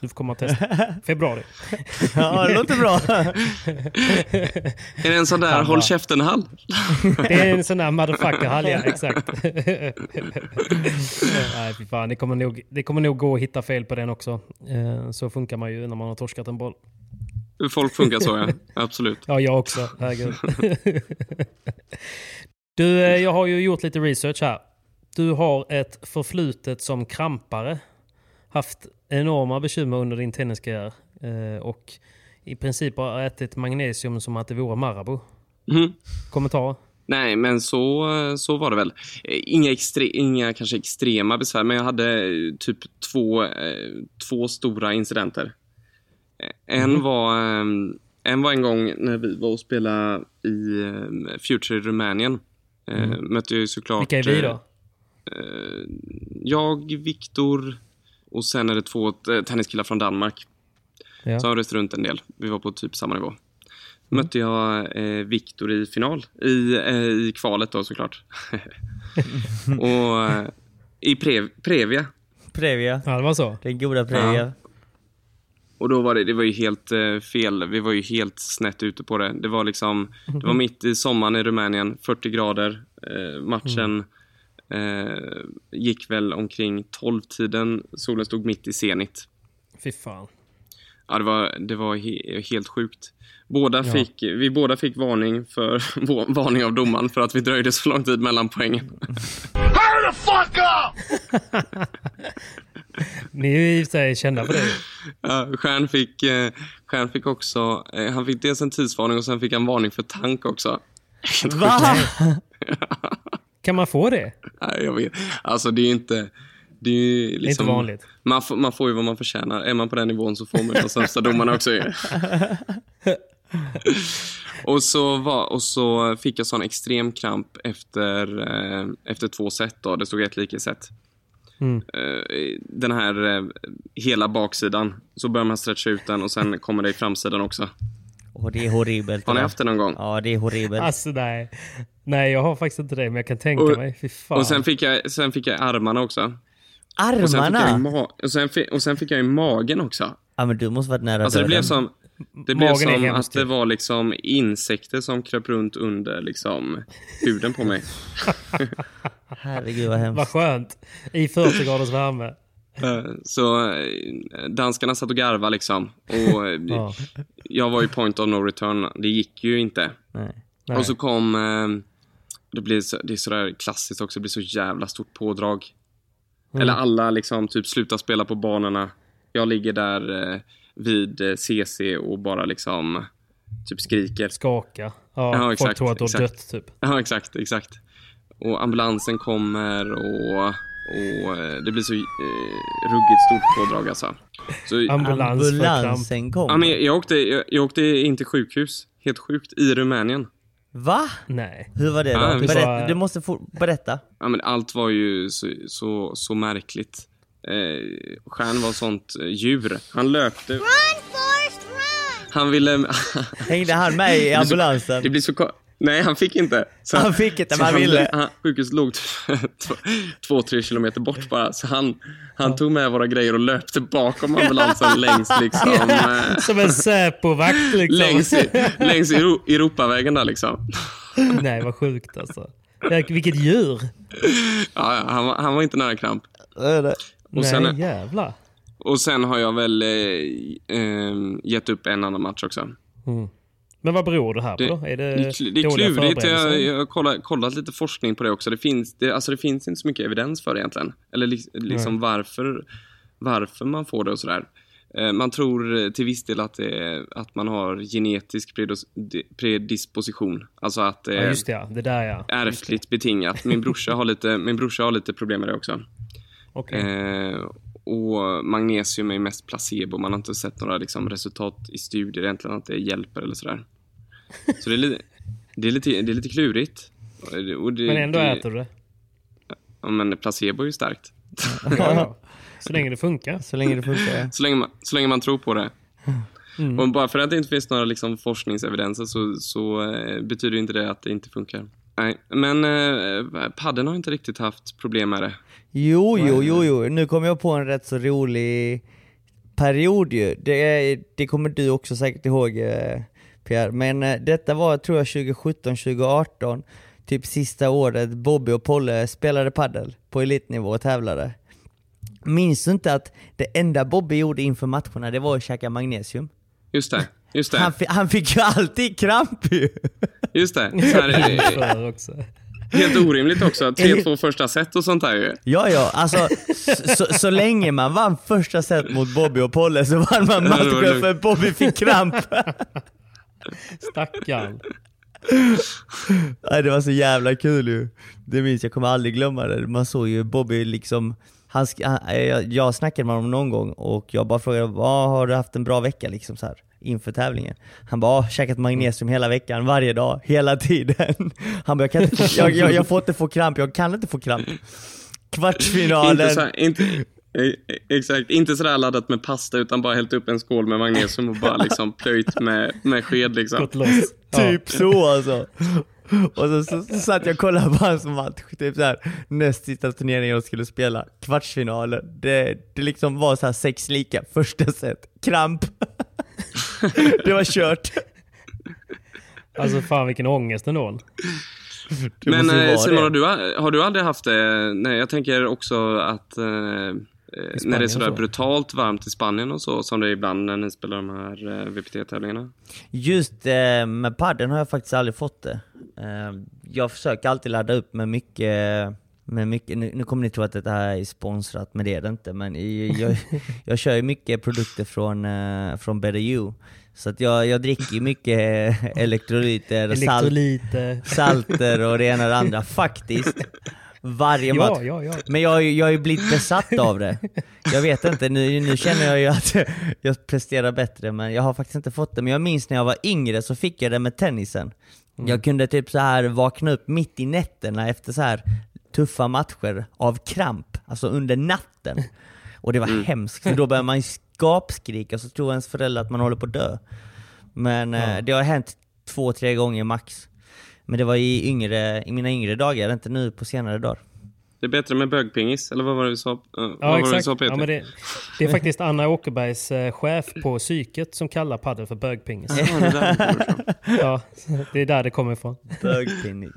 Du får komma och testa. [LAUGHS] Februari. Ja, det låter bra! Är det en sån där håll käften-hall? Det är en sån där motherfucker-hall, ja. Exakt. Nej, fy fan. Det kommer, nog, det kommer nog gå att hitta fel på den också. Eh, Så funkar man ju när man har torskat en boll. Folk funkar så ja, absolut. Ja, jag också. Herregud. Du, eh, jag har ju gjort lite research här. Du har ett förflutet som krampare. Haft enorma bekymmer under din tenniskarriär. eh, Och i princip har ätit magnesium som att det vore Marabou. Mhm. Kommentar? Nej, men så, så var det väl. Eh, Inga, extre, inga kanske extrema besvär, men jag hade eh, typ två, två stora incidenter. En, var, eh, en var en gång när vi var och spelade i Future i Rumänien. Eh, Mötte jag ju såklart... Vilka är vi då? jag, Viktor och sen är det två eh, tenniskillar från Danmark. Ja. Så har rest runt en del. Vi var på typ samma nivå. Mötte jag eh, Viktor i final. I, eh, I kvalet då såklart. [LAUGHS] och eh, i Prev, Previa. Previa. Ja, det var så. Den goda Previa. Och då var det, det var ju helt eh, fel. Vi var ju helt snett ute på det. Det var liksom, det var [LAUGHS] mitt i sommaren i Rumänien, 40 grader. Eh, matchen eh, gick väl omkring 12-tiden. Solen stod mitt i zenit. Fy fan. Ja, det var, det var he helt sjukt. Båda Ja. fick, vi båda fick varning, för, [LAUGHS] varning av domaren för att vi dröjde så lång tid mellan poängen. [LAUGHS] Hurry the fuck up! [LAUGHS] Ni är ju i och för sig kända för det. Ja, Stjärn, fick, eh, Stjärn fick också, eh, han fick dels en tidsvarning och sen fick han varning för tank också. Va? Kan man få det? Nej, jag vet. Alltså det är ju inte... Det är ju liksom, inte vanligt. Man får, man får ju vad man förtjänar. Är man på den nivån så får man de sämsta [LAUGHS] domarna också [LAUGHS] och, så var, och så fick jag sån extrem kramp efter, eh, efter två set. Då. Det stod ett lika set. Mm. Eh, den här eh, hela baksidan. Så börjar man stretcha ut den och sen [LAUGHS] kommer det i framsidan också. Och det är horribelt. Har ni det haft det någon gång? Ja, det är horribelt. Alltså nej. Nej, jag har faktiskt inte det, men jag kan tänka Och- mig. Fy fan. Och sen fick, jag, sen fick jag armarna också. Och sen, fick jag i Armarna? ma- och, sen fick, och sen fick jag i magen också. Ja men du måste varit nära Alltså det blev döden. som, det blev Magen som att det var liksom insekter som kröp runt under liksom huden på mig. [LAUGHS] Herregud vad Vad hemskt. skönt. I 40 graders värme. [LAUGHS] Eh, Så eh, danskarna satt och garvade liksom. Och eh, [LAUGHS] Ja. jag var ju point of no return. Det gick ju inte. Nej. Nej. Och så kom... eh, Det, blir så, det är sådär klassiskt också. Det blir så jävla stort pådrag. Mm. Eller alla liksom typ slutar spela på banorna. Jag ligger där eh, vid eh, CC och bara liksom typ skriker. Skaka. Ja, Ja, folk exakt, tror att du har dött typ. Ja, exakt, exakt. Och ambulansen kommer och, och eh, det blir så eh, ruggigt stort pådrag alltså. Så, Ambulans. Ambulansen kom. ja, men jag, åkte, jag, jag åkte in till sjukhus, helt sjukt, i Rumänien. Va? Nej. Hur var det då? Ja, vi Berätta, sa- du måste berätta. Ja, men allt var ju så, så, så märkligt. Eh, Stjärn var sånt eh, djur. Han löpte. Run, Forrest, run! Han ville... Hängde han med i blir så- ambulansen? Det blir så, Nej, han fick inte. Så, Han fick inte, men han ville. Han, sjukhuset låg [LAUGHS] två, två, tre kilometer bort bara. Så han, han tog med våra grejer och löpte bakom ambulansen [LAUGHS] längs liksom... eh, Som en Säpo-vakt liksom. längs, längs Euro, Europavägen där liksom. [LAUGHS] Nej, vad sjukt alltså. Vilket djur! Ja, han, var- han var inte nära kramp. Och Nej, sen, jävlar. och sen har jag väl eh, eh, gett upp en annan match också. Men vad beror det här på då? Är det, det, det är klurigt. Jag, jag har kollat, kollat lite forskning på det också. Det finns, det, alltså det finns inte så mycket evidens för det egentligen. Eller li, liksom varför, varför man får det och sådär. Eh, Man tror till viss del att, det att man har genetisk predisposition. Alltså att det Ja, just det ja. Det där ja. ärftligt betingat. Min brorsa, har lite, min brorsa har lite problem med det också. [LAUGHS] Okej. Eh, och magnesium är mest placebo. Man har inte sett några liksom, resultat i studier egentligen att det hjälper eller sådär. Så det är lite, det är lite, det är lite klurigt. Och det- Men ändå det, äter du det? Ja, men placebo är ju starkt. Ja. Så länge det funkar. Så länge det funkar. ja. [LAUGHS] Så länge man, så länge man tror på det. Och bara för att det inte finns några liksom, forskningsevidenser så, så eh, betyder inte det att det inte funkar. Nej, men eh, padden har inte riktigt haft problem med det. Jo, jo, jo, jo. Nu kom jag på en rätt så rolig period ju. Det, är- det kommer du också säkert ihåg eh, Pierre. Men eh, detta var, tror jag, 2017, 2018. Typ sista året Bobby och Polle spelade paddel på elitnivå och tävlade. Minns du inte att det enda Bobby gjorde inför matcherna, det var att käka magnesium? Just det, just det. Han, han fick ju alltid kramp ju! Just det. Så här, För också. helt orimligt också. 3-2 första set och sånt där ju. Ja, ja, alltså så, så, så länge man vann första set mot Bobby och Polle så vann man det matchen för Bobby fick kramp. Stackarn. Nej, det var så jävla kul ju. Det minns jag, kommer aldrig glömma det. Man såg ju Bobby liksom, han, sk- han, jag, snackade med honom någon gång och jag bara frågade vad har du haft en bra vecka liksom så här inför tävlingen? Han bara, "Ah, käkat magnesium hela veckan, varje dag, hela tiden. [LAUGHS] Han bara, jag, kan inte få, [LAUGHS] jag, jag, jag får inte få kramp, jag kan inte få kramp. Kvartsfinalen. Inte så här, inte, eh, exakt, inte sådär laddat med pasta utan bara hällt upp en skål med magnesium och bara liksom plöjt med, med sked liksom. Gått loss. [LAUGHS] Typ så alltså. Och så, så, så satt jag och kollade på hans match, typ så här, näst sista turneringen jag skulle spela, kvartsfinalen. Det, det liksom var så här sex lika, första set, kramp. [LAUGHS] det var kört. Alltså fan vilken ångest ändå. Men eh, Simon, har du, har du aldrig haft det? Nej, jag tänker också att eh, när det är sådär så. brutalt varmt i Spanien och så, som det är ibland när ni spelar de här eh, VPT-tävlingarna. Just eh, med padden har jag faktiskt aldrig fått det. Eh, jag försöker alltid ladda upp med mycket, med mycket nu, nu kommer ni tro att det här är sponsrat, men det är det inte. Men jag, jag, [LAUGHS] jag kör ju mycket produkter från, eh, från Better You. Så att jag, jag dricker mycket elektrolyter, salt, Elektrolyter. salter och det ena och det andra, faktiskt. Varje match. Ja, ja, ja. Men jag, jag har ju blivit besatt av det. Jag vet inte, nu, nu känner jag ju att [LAUGHS] jag presterar bättre men jag har faktiskt inte fått det. Men jag minns när jag var yngre så fick jag det med tennisen. Jag kunde typ så här vakna upp mitt i nätterna efter så här tuffa matcher av kramp, alltså under natten. Och det var hemskt, för då börjar man ju gapskrika så tror ens föräldrar att man håller på att dö. Men eh, det har hänt två, tre gånger max. Men det var i, yngre, i mina yngre dagar, inte nu på senare dagar. Det är bättre med bögpingis, eller vad var det vi sa? vad Ja, var det vi exakt. sa Peter? Ja, men det, det är faktiskt Anna Åkerbergs eh, chef på psyket som kallar padel för bögpingis. Ja, det. Ja, är där det kommer ifrån. [LAUGHS] Bögpinnis.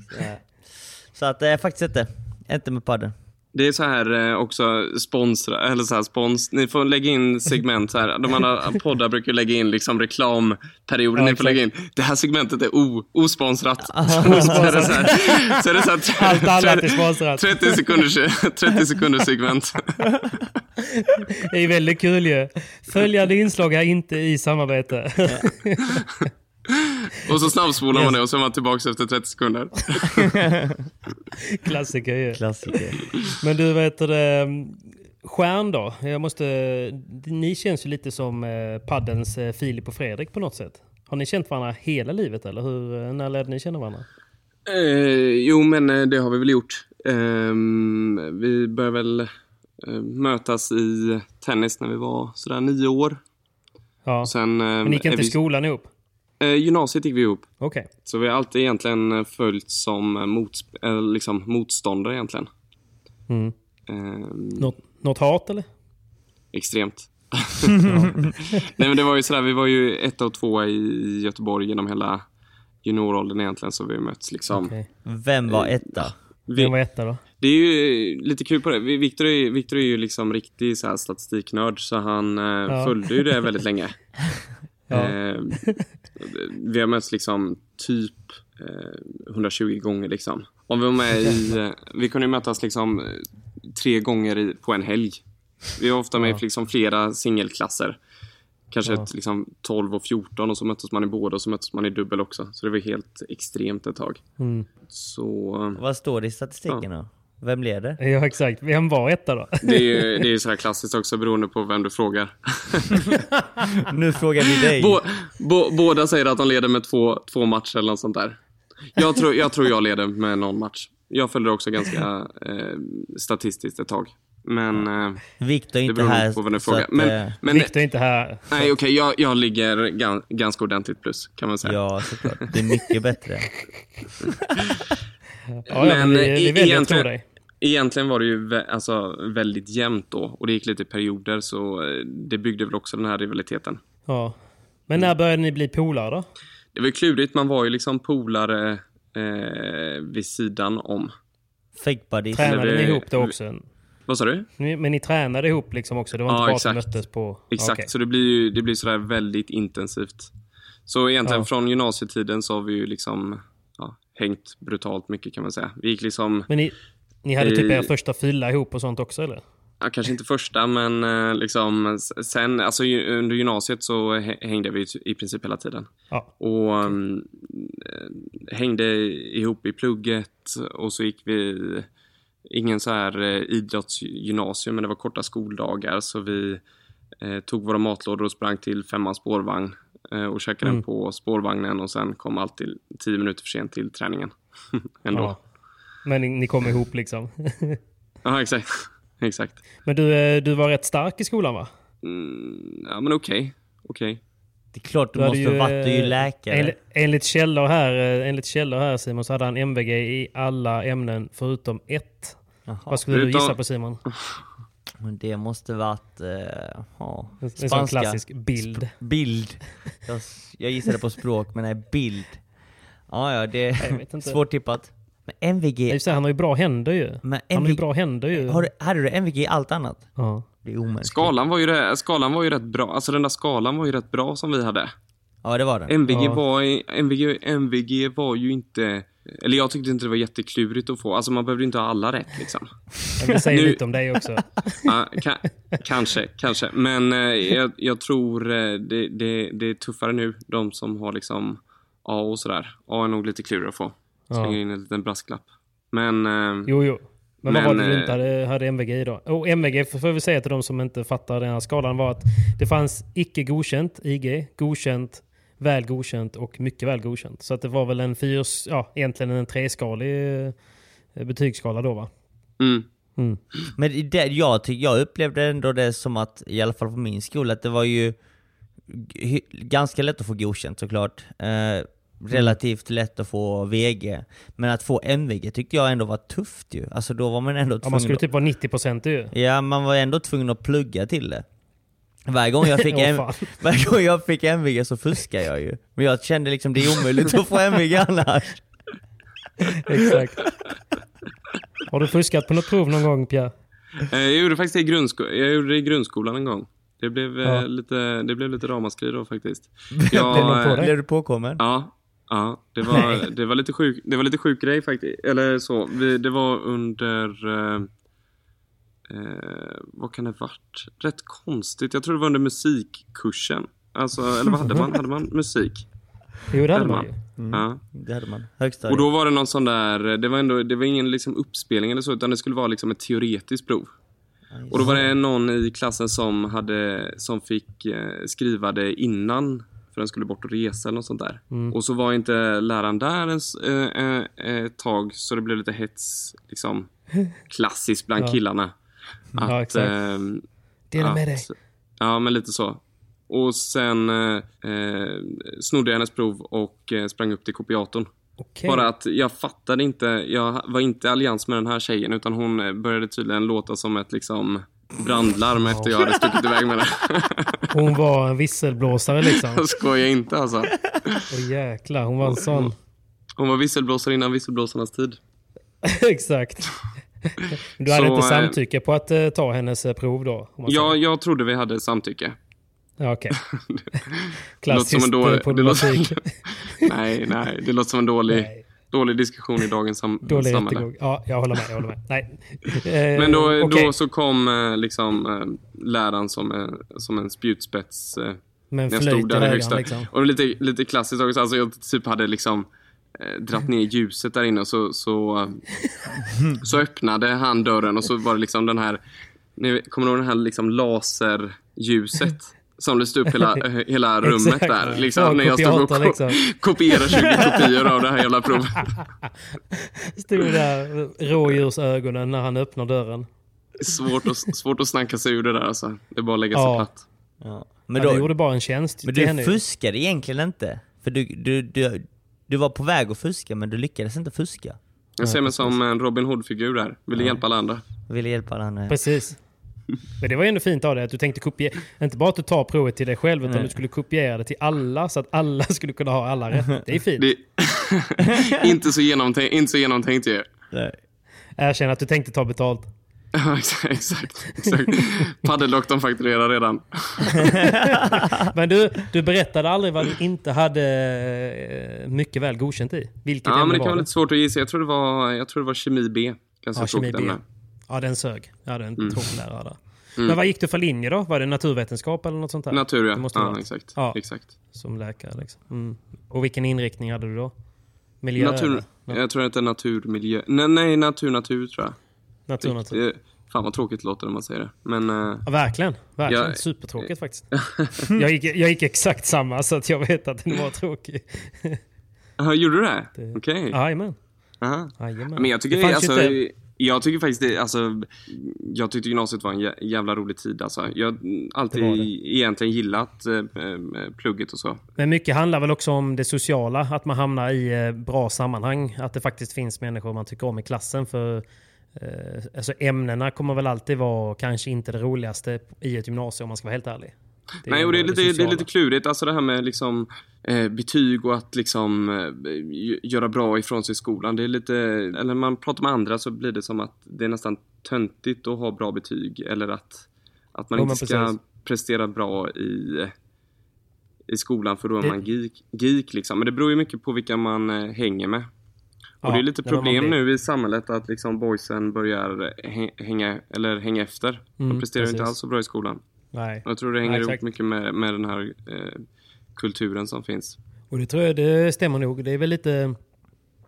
Så att det är faktiskt inte, inte med padel. Det är så här eh, också sponsra, eller så här spons. Ni får lägga in segment så här. De andra poddar brukar lägga in liksom reklamperioder. Ja, Ni får lägga in. Det här segmentet är o, osponsrat. [LAUGHS] Här, så är det så här, Allt annat är sponsrat. 30 sekunders, 30 sekunders segment. [LAUGHS] Det är väldigt kul ju. Följande inslag är inte i samarbete. [LAUGHS] Och så snabbspolar man det och så är man tillbaka efter 30 sekunder. [LAUGHS] Klassiker ju. Klassiker. Men du, vet det, Stjärn då? Jag måste, ni känns ju lite som eh, paddens eh, Filip och Fredrik på något sätt. Har ni känt varandra hela livet eller hur, eh, när lärde ni känna varandra? Eh, jo, men eh, det har vi väl gjort. Ehm, vi började väl eh, mötas i tennis när vi var sådär nio år. Ja. Sen, eh, Men ni gick inte vi- i skolan ihop? Eh, gymnasiet gick vi ihop. Okej. Så vi har alltid egentligen eh, följt som eh, mots eller liksom motståndare egentligen. Mm. Ehm, Något, något hat eller? Extremt. [LAUGHS] Nej men det var ju sådär, vi var ju ett och tvåa i Göteborg genom hela junioråldern egentligen, så vi har mötts liksom. Okej. Vem var etta? Vem var etta då? Det är ju lite kul på det. Vi- Victor är, Victor är ju liksom riktig så här statistiknörd, så han eh, Ja. följde ju det väldigt länge. [LAUGHS] Ja. Eh, vi har mötts liksom typ eh, 120 gånger liksom. Om vi var med i, [LAUGHS] vi kunde ju mötas liksom eh, tre gånger i, på en helg. Vi var ofta med Ja. i liksom flera singelklasser. Kanske Ja. ett, liksom 12 och 14 och så möttes man i båda och så möttes man i dubbel också. Så det var helt extremt ett tag. Mm. Så eh, Vad står det i statistiken då? Vem leder? Ja, exakt. Vem var etta då? [LAUGHS] det är ju det är så här klassiskt också beroende på vem du frågar. [LAUGHS] Nu frågar vi dig. Bå, bå, båda säger att de leder med två, två matcher eller något sånt där. Jag tror, jag tror jag leder med någon match. Jag följer också ganska eh, statistiskt ett tag. Men... Eh, Viktor är det inte här. på vem du så frågar. att, Men, eh, men Viktor är inte här. nej, okej, jag, jag ligger gan, ganska ordentligt plus, kan man säga. Ja, såklart. Det är mycket bättre. [LAUGHS] Ja, ja, men vi, vi väljer egentligen, dig. Egentligen var det ju vä- alltså, väldigt jämnt då. Och det gick lite i perioder, så eh, det byggde väl också den här rivaliteten. Ja. Men när började ni bli polare då? Det var ju klurigt, man var ju liksom polare eh, vid sidan om. Fake buddies. Tränade ni ihop då också? Vad sa du? Ni, men ni tränade ihop liksom också? Det var Ja, inte bara att ni exakt. möttes på... Exakt, Okej. så det blir ju det blir sådär väldigt intensivt. Så egentligen Ja. från gymnasietiden så har vi ju liksom ja, hängt brutalt mycket kan man säga. Vi gick liksom, Men ni, ni hade typ er första fylla ihop och sånt också eller? ja, kanske inte första men eh, liksom sen, alltså under gymnasiet så hä- hängde vi i princip hela tiden. Ja. Och um, eh, hängde ihop i plugget och så gick vi ingen så här eh, idrottsgymnasium men det var korta skoldagar så vi eh, tog våra matlådor och sprang till femman spårvagn eh, och käkade Mm. den på spårvagnen och sen kom alltid tio minuter för sent till träningen. [LAUGHS] Ändå. Ja. Men ni, ni kom ihop liksom. [LAUGHS] Ja, exakt. exakt. Men du, eh, du var rätt stark i skolan va? Mm, ja, men okej. Okej. Det är klart du, Du måste ju, varit, du är ju eh, läkare. Enligt, enligt, källor här, eh, enligt källor här Simon så hade han MVG i alla ämnen förutom ett. Jaha. Vad skulle du gissa på Simon? Men det måste varit... Uh, ja, En, en sån klassisk bild. Bild. Jag, jag gissade på språk, men nej, bild. Ja, ja, det är [LAUGHS] svårt tippat. Men MVG... sig, Han har ju bra händer ju. Men Han har ju MVG bra händer ju. har du, hade du MVG i allt annat? Ja. Det är omänskligt. Skalan, var ju det, skalan var ju rätt bra. Alltså den där skalan var ju rätt bra som vi hade. Ja, det var det. MVG, Ja. var, MVG, MVG var ju inte... Eller jag tyckte inte det var jätteklurigt att få. Alltså man behövde inte ha alla rätt liksom. Det säger Nu- lite om dig också. [LAUGHS] Ja, ka, kanske, kanske. Men eh, jag, jag tror eh, det, det, det är tuffare nu. De som har liksom A och sådär. A är nog lite klurigare att få. Slänger Ja. in en liten brasklapp. Men... eh, Jo, jo. Men, vad Men, var det du eh, inte hade, hade MVG i då? Och MVG, får vi säga till de som inte fattar den här skalan, var att det fanns icke godkänt, IG, godkänt, väl godkänt och mycket väl godkänt. Så att det var väl en fyrs, ja, egentligen en treskalig eh, betygsskala då va? mm, Mm. Men det, jag, jag upplevde ändå det som att, i alla fall på min skola, att det var ju ganska lätt att få godkänt såklart. Eh, relativt lätt att få VG. Men att få MVG tyckte jag ändå var tufft ju. Alltså då var man ändå Ja, tvungen man skulle typ vara 90% ju. Ja, man var ändå tvungen att plugga till det. Varje gång jag fick, [LAUGHS] M- fan. [LAUGHS] varje gång jag fick MVG så fuskade jag ju. Men jag kände liksom det är omöjligt att få MVG [LAUGHS] annars. Exakt. Har du fuskat på något prov någon gång Pierre? eh, jag gjorde faktiskt det i, grundsko- jag gjorde det i grundskolan en gång. Det blev, eh, Ja. lite, det blev lite ramaskri då faktiskt. Blev någon på eh? Blev du påkommen? Ja, ja det, var, det, var lite sjuk, det var lite sjuk grej faktiskt. Eller så. Vi, det var under... Eh, eh, vad kan det ha varit? Rätt konstigt. Jag tror det var under musikkursen. Alltså, eller vad hade man? Hade man musik? Jo, det hade man man. ju. Ja. Det hade man. Högstadiet. Och då var det någon sån där... Det var, ändå, det var ingen liksom uppspelning eller så, utan det skulle vara liksom ett teoretiskt prov. Och då var det någon i klassen som, hade, som fick eh, skriva det innan för den skulle bort och resa eller något sånt där. Mm. Och så var inte läraren där ens, eh, eh, ett tag så det blev lite hets, liksom [LAUGHS] klassiskt bland Ja. killarna. Ja, exakt. ehm, Dela med att- dig. Ja, men lite så. och sen eh, eh, snodde jag hennes prov och eh, sprang upp till kopiatorn. Okej. Bara att jag fattade inte, jag var inte i allians med den här tjejen utan hon eh, började tydligen låta som ett liksom brandlarm efter jag hade stuckit iväg med det. [LAUGHS] Hon var en visselblåsare liksom. Jag skojar inte alltså. Åh jäklar, hon var en sån. Hon var visselblåsare innan visselblåsarnas tid. [LAUGHS] Exakt. Du hade Så, inte eh, samtycke på att eh, ta hennes eh, prov då? säger. Ja, jag trodde vi hade samtycke. Ja, Okej. [LAUGHS] En dålig- eh, problematik. låter- Nej, nej, det låter som en dålig, Nej. Dålig diskussion i dagens sam Dålig samhälle. rättegång. Ja, jag håller med. Jag håller med. Nej. Eh, [LAUGHS] Men då, okej. då så kom eh, liksom eh, läraren som, eh, som en spjutspets. Eh, Med en när jag stod där i högsta. liksom. Och lite, lite klassiskt också. Alltså jag typ hade liksom eh, dratt ner ljuset där inne och så, så, eh, [LAUGHS] så öppnade han dörren och så var det liksom den här, ni kommer du ihåg den här liksom laserljuset? Som lyste upp hela, [LAUGHS] eh, hela rummet Exakt. där. Ja, Liksom, när jag stod och liksom. [LAUGHS] kopierade 20 kopior av det här jävla provet. [LAUGHS] Stod där rådjursögonen när han öppnar dörren. Svårt att, svårt att snacka sig ur det där alltså. Det är bara att lägga sig Ja. platt. Ja. Men Men, ja, du då, gjorde bara en tjänst men du henne. fuskade egentligen inte. För du, du, du, du var på väg att fuska men du lyckades inte fuska. Jag ser mig som en Robin Hood-figur där. Ville hjälpa alla andra. Ville hjälpa alla andra. Precis. Men det var ju ändå fint av dig att du tänkte kopiera, inte bara att du tar provet till dig själv utan Nej. du skulle kopiera det till alla så att alla [LAUGHS] skulle kunna ha alla rätt. Det är fint. Det [LAUGHS] inte, så genomtänkt, inte så genomtänkt ju. Erkänn att du tänkte ta betalt. [LAUGHS] Exakt. exakt. Paddeldoktorn fakturerar redan. Men du, du berättade aldrig vad du inte hade eh, mycket väl godkänt i. Vilket Ja, men det var kan vara lite svårt att gissa. Jag tror det var, jag tror det var kemi B. Ganska Ja, kemi B. ämne. Ja, den sög. Jag hade en Mm. tråkig lärare där. Men vad gick du för linje då? Var det naturvetenskap eller något sånt där? Natur, ja. måste ja exakt. Ja. exakt. Som läkare liksom. Mm. Och vilken inriktning hade du då? Miljö? Natur, eller? jag tror det är naturmiljö. Nej, nej, natur, natur tror jag. Natur, natur. Fan vad tråkigt det låter när man säger det. Men eh, Ja, verkligen. verkligen. Ja. Supertråkigt faktiskt. [LAUGHS] jag, gick, jag gick exakt samma så att jag vet att den var tråkig. aha, gjorde du det? Det- Okej. Aha. Jajamän. Men jag tycker, Det fanns alltså, inte- jag tycker faktiskt det, alltså, jag tyckte gymnasiet var en jä- jävla rolig tid alltså. Jag har alltid Det det. egentligen gillat eh, eh, plugget och så. Men mycket handlar väl också om det sociala, att man hamnar i eh, bra sammanhang. Att det faktiskt finns människor man tycker om i klassen. För eh, alltså ämnena kommer väl alltid vara kanske inte det roligaste i ett gymnasium om man ska vara helt ärlig. Det Nej, och det är, lite, det är sociala. lite klurigt. Alltså det här med liksom, eh, betyg och att liksom, eh, gö- göra bra ifrån sig i skolan. Det är lite, eller man pratar med andra så blir det som att det är nästan töntigt att ha bra betyg. Eller att, att man Jo, inte ska precis. prestera bra i, i skolan för då är Det- man geek, geek liksom. Men det beror ju mycket på vilka man eh, hänger med. Ja, och det är lite problem nu i samhället att liksom boysen börjar hä- hänga, eller hänga efter. Mm, De presterar ju inte precis. alls så bra i skolan. Nej. Jag tror det hänger Nej, ihop mycket med, med den här eh, kulturen som finns. Och det tror jag det stämmer nog. Det är väl lite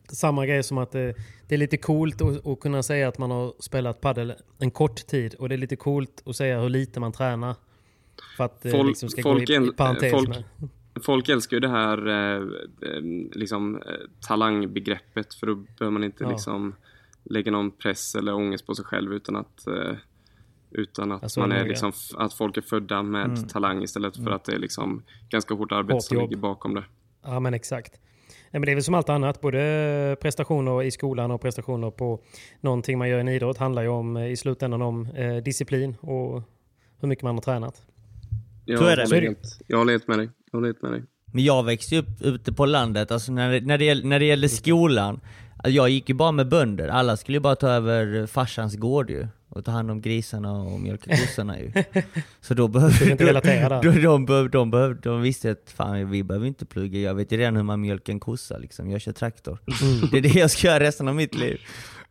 samma grej som att det, det är lite coolt att, att kunna säga att man har spelat padel en kort tid. Och det är lite coolt att säga hur lite man tränar. För att det Folk- liksom ska folk gå i, i parentes folk- med. Folk älskar ju det här eh, eh, liksom, eh, talangbegreppet för då behöver man inte Ja. liksom lägga någon press eller ångest på sig själv utan att eh, utan att Alltså, man är liksom, att folk är födda med Mm. talang istället för att det är liksom ganska hårt arbete Hårt som ligger bakom det. Ja men exakt. Nej, men det är väl som allt annat, både prestationer i skolan och prestationer på någonting man gör i en idrott handlar ju om eh, i slutändan om eh, disciplin och hur mycket man har tränat. Jag Så är det. håller helt- Jag håller helt med dig. Jag håller helt med dig. Men jag växte upp ute på landet, alltså när det, när det, när det gällde skolan, alltså jag gick ju bara med bönder, alla skulle ju bara ta över farsans gård ju. Och ta hand om grisarna och mjölka kossorna ju. Så då behövde... Inte relatera. De, de, de, visste att fan vi behöver inte plugga, jag vet ju redan hur man mjölkar en kossa liksom, jag kör traktor. Mm. Det är det jag ska göra resten av mitt liv.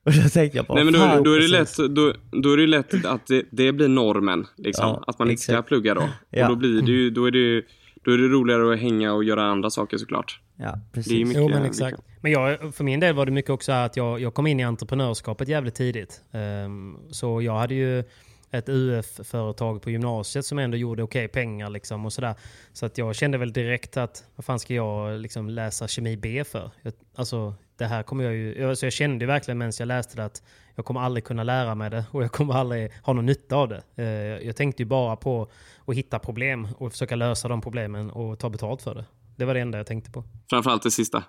Och då tänkte jag bara, Nej men då, då, är det lätt, då, då är det lätt att det, det blir normen. Liksom. Ja, att man inte ska plugga då. Ja. Och då blir det ju, då är det, då är det roligare att hänga och göra andra saker såklart. Ja, Det är precis. mycket, Jo men exakt. mycket. Men jag, för min del var det mycket också att jag, jag kom in i entreprenörskapet jävligt tidigt. Ehm, så jag hade ju ett UF-företag på gymnasiet som ändå gjorde okej pengar liksom och sådär. Så att jag kände väl direkt att vad fan ska jag liksom läsa kemi B för? Jag, alltså, det här kommer jag ju... Jag, så jag kände verkligen medan jag läste det att jag kommer aldrig kunna lära mig det och jag kommer aldrig ha någon nytta av det. Eh, jag tänkte ju bara på att hitta problem och försöka lösa de problemen och ta betalt för det. Det var det enda jag tänkte på. Framförallt det sista.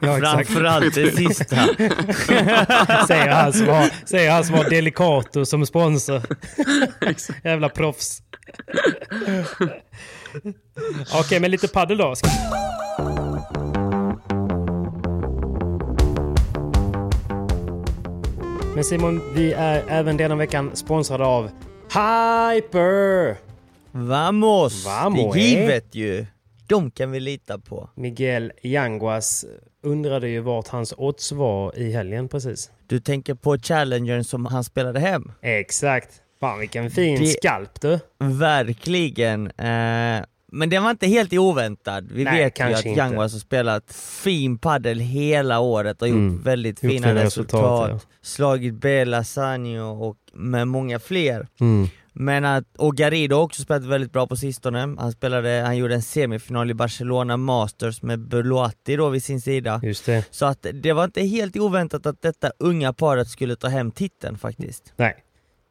Ja. Framförallt det sista. [LAUGHS] säger, han som har, säger han som har Delicato som sponsor. [LAUGHS] Jävla proffs. Okej, men lite paddel då. Men Simon, vi är även denna veckan sponsrade av Hyper! Vamos! Vamos, det är eh? givet ju. De kan vi lita på. Miguel Yanguas undrade ju vart hans odds var i helgen precis. Du tänker på challengern som han spelade hem? Exakt. Fan vilken fin Det- skalp du. Verkligen. Eh, men det var inte helt oväntad. Vi Nej, vet ju att. Yanguas har spelat fin paddel hela året och Mm. gjort väldigt Gjort fina resultat. resultat, Slagit Bela Sanio och med många fler. Mm. Men att, och Garrido har också spelat väldigt bra på sistone. Han, spelade, han gjorde en semifinal i Barcelona Masters med Beloatti då vid sin sida. Just det. Så att det var inte helt oväntat att detta unga paret skulle ta hem titeln faktiskt. Nej.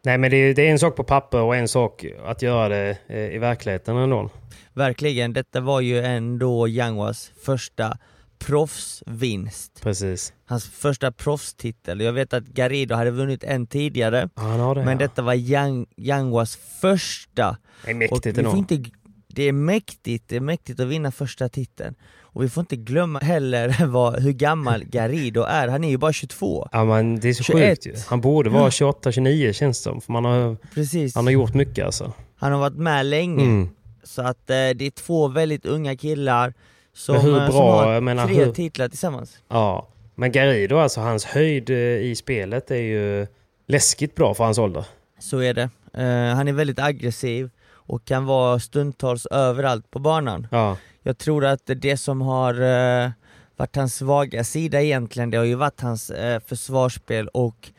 Nej men det är, det är en sak på papper och en sak att göra det eh, i verkligheten ändå. Verkligen, detta var ju ändå Yanguas första proffsvinst. Precis. Hans första proffstitel. Jag vet att Garrido hade vunnit en tidigare, det. men ja. detta var Yang, Yanguas första. det är Och mäktigt ändå. inte, det är mäktigt, det är mäktigt att vinna första titeln. Och vi får inte glömma heller [LAUGHS] vad, hur gammal Garrido är, han är ju bara 22. Ja men det är så 21. sjukt ju. Han borde vara 28-29 känns det som. För man har, Precis. han har gjort mycket alltså. Han har varit med länge. Mm. Så att eh, det är två väldigt unga killar som, Men hur eh, som bra, har menar, tre hur- titlar tillsammans. Ja. Men Garrido alltså, hans höjd eh, i spelet är ju läskigt bra för hans ålder. Så är det. Eh, han är väldigt aggressiv och kan vara stundtals överallt på banan. Ja. Jag tror att det som har eh, varit hans svaga sida egentligen, det har ju varit hans eh, försvarsspel och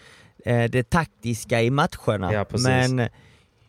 det taktiska i matcherna. Ja, precis. Men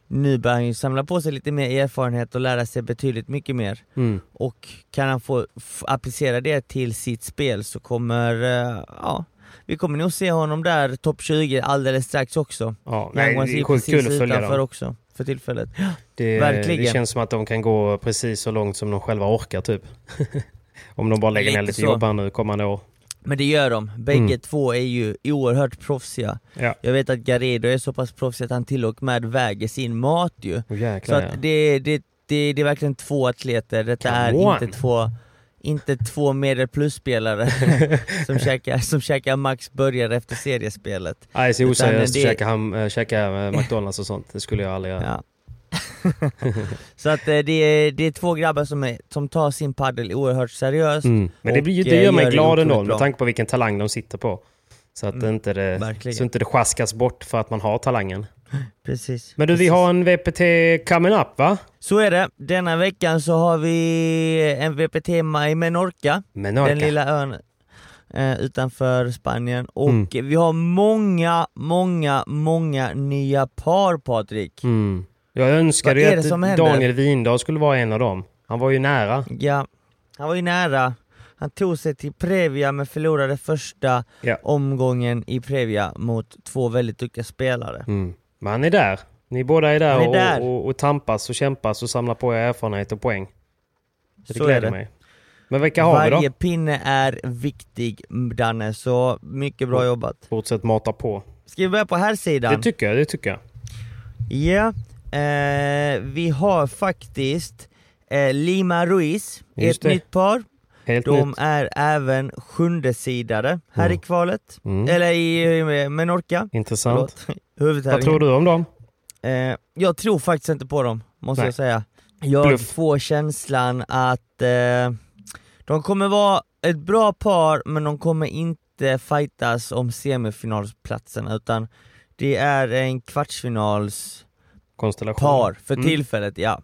nu börjar han ju samla på sig lite mer erfarenhet och lära sig betydligt mycket mer. Mm. Och kan han få applicera det till sitt spel så kommer, eh, ja, vi kommer nog se honom där topp 20 alldeles strax också. Ja, nej, det är sjukt kul att följa dem. också för tillfället. Det, [GASPS] Verkligen. det känns som att de kan gå precis så långt som de själva orkar typ. [LAUGHS] Om de bara lägger ner Lite lite så. jobb här nu kommande år. Men det gör de, bägge Mm. två är ju oerhört proffsiga. Ja. Jag vet att Garrido är så pass proffsig att han till och med väger sin mat ju. Oh, Så jäklar, ja. att det, det, det, det är verkligen två atleter, detta Come är on. inte två inte två medel plus-spelare [LAUGHS] som, käkar, som käkar max burgare efter seriespelet. Nej, så Utan oseriöst det- att käka, ham, äh, käka äh, McDonalds och sånt. Det skulle jag aldrig göra. Ja. [LAUGHS] så att eh, det är, det är två grabbar som, är, som tar sin paddel oerhört seriöst. Mm. Men det, blir, det eh, gör mig det glad ändå med tanke på vilken talang de sitter på. Så att Mm, inte det, verkligen. så inte det skaskas bort för att man har talangen. [LAUGHS] Precis. Men du, vi precis. har en VPT coming up va? Så är det. Denna veckan så har vi en VPT i Menorca, Menorca. den lilla ön eh, utanför Spanien. Och Mm. vi har många, många, många nya par Patrik. Mm. Jag är ju att? Daniel Windahl skulle vara en av dem. Han var ju nära. Ja, han var ju nära. Han tog sig till Previa men förlorade första Ja. omgången i Previa mot två väldigt duktiga spelare. Mm. Men han är där. Ni båda är där, är och, där. Och, och tampas och kämpas och samlar på er erfarenhet och poäng. Så det Så är gläder det. mig. Men vilka har vi Varje då? pinne är viktig Danne, så mycket bra jobbat. Fortsätt mata på. Ska vi börja på här sidan? Det tycker jag, det tycker jag. Ja, eh, vi har faktiskt eh, Lima Ruiz, Just ett det. nytt par. Helt De nytt. är även sjunde sidare här Mm. i kvalet, Mm. eller i Menorca. Intressant. [LAUGHS] Vad tror du om dem? Eh, jag tror faktiskt inte på dem, måste Nej. jag säga. Jag Bluff. får känslan att eh, de kommer vara ett bra par, men de kommer inte fightas om semifinalsplatserna, utan det är en kvartsfinals Konstellation. par för Mm. tillfället, ja.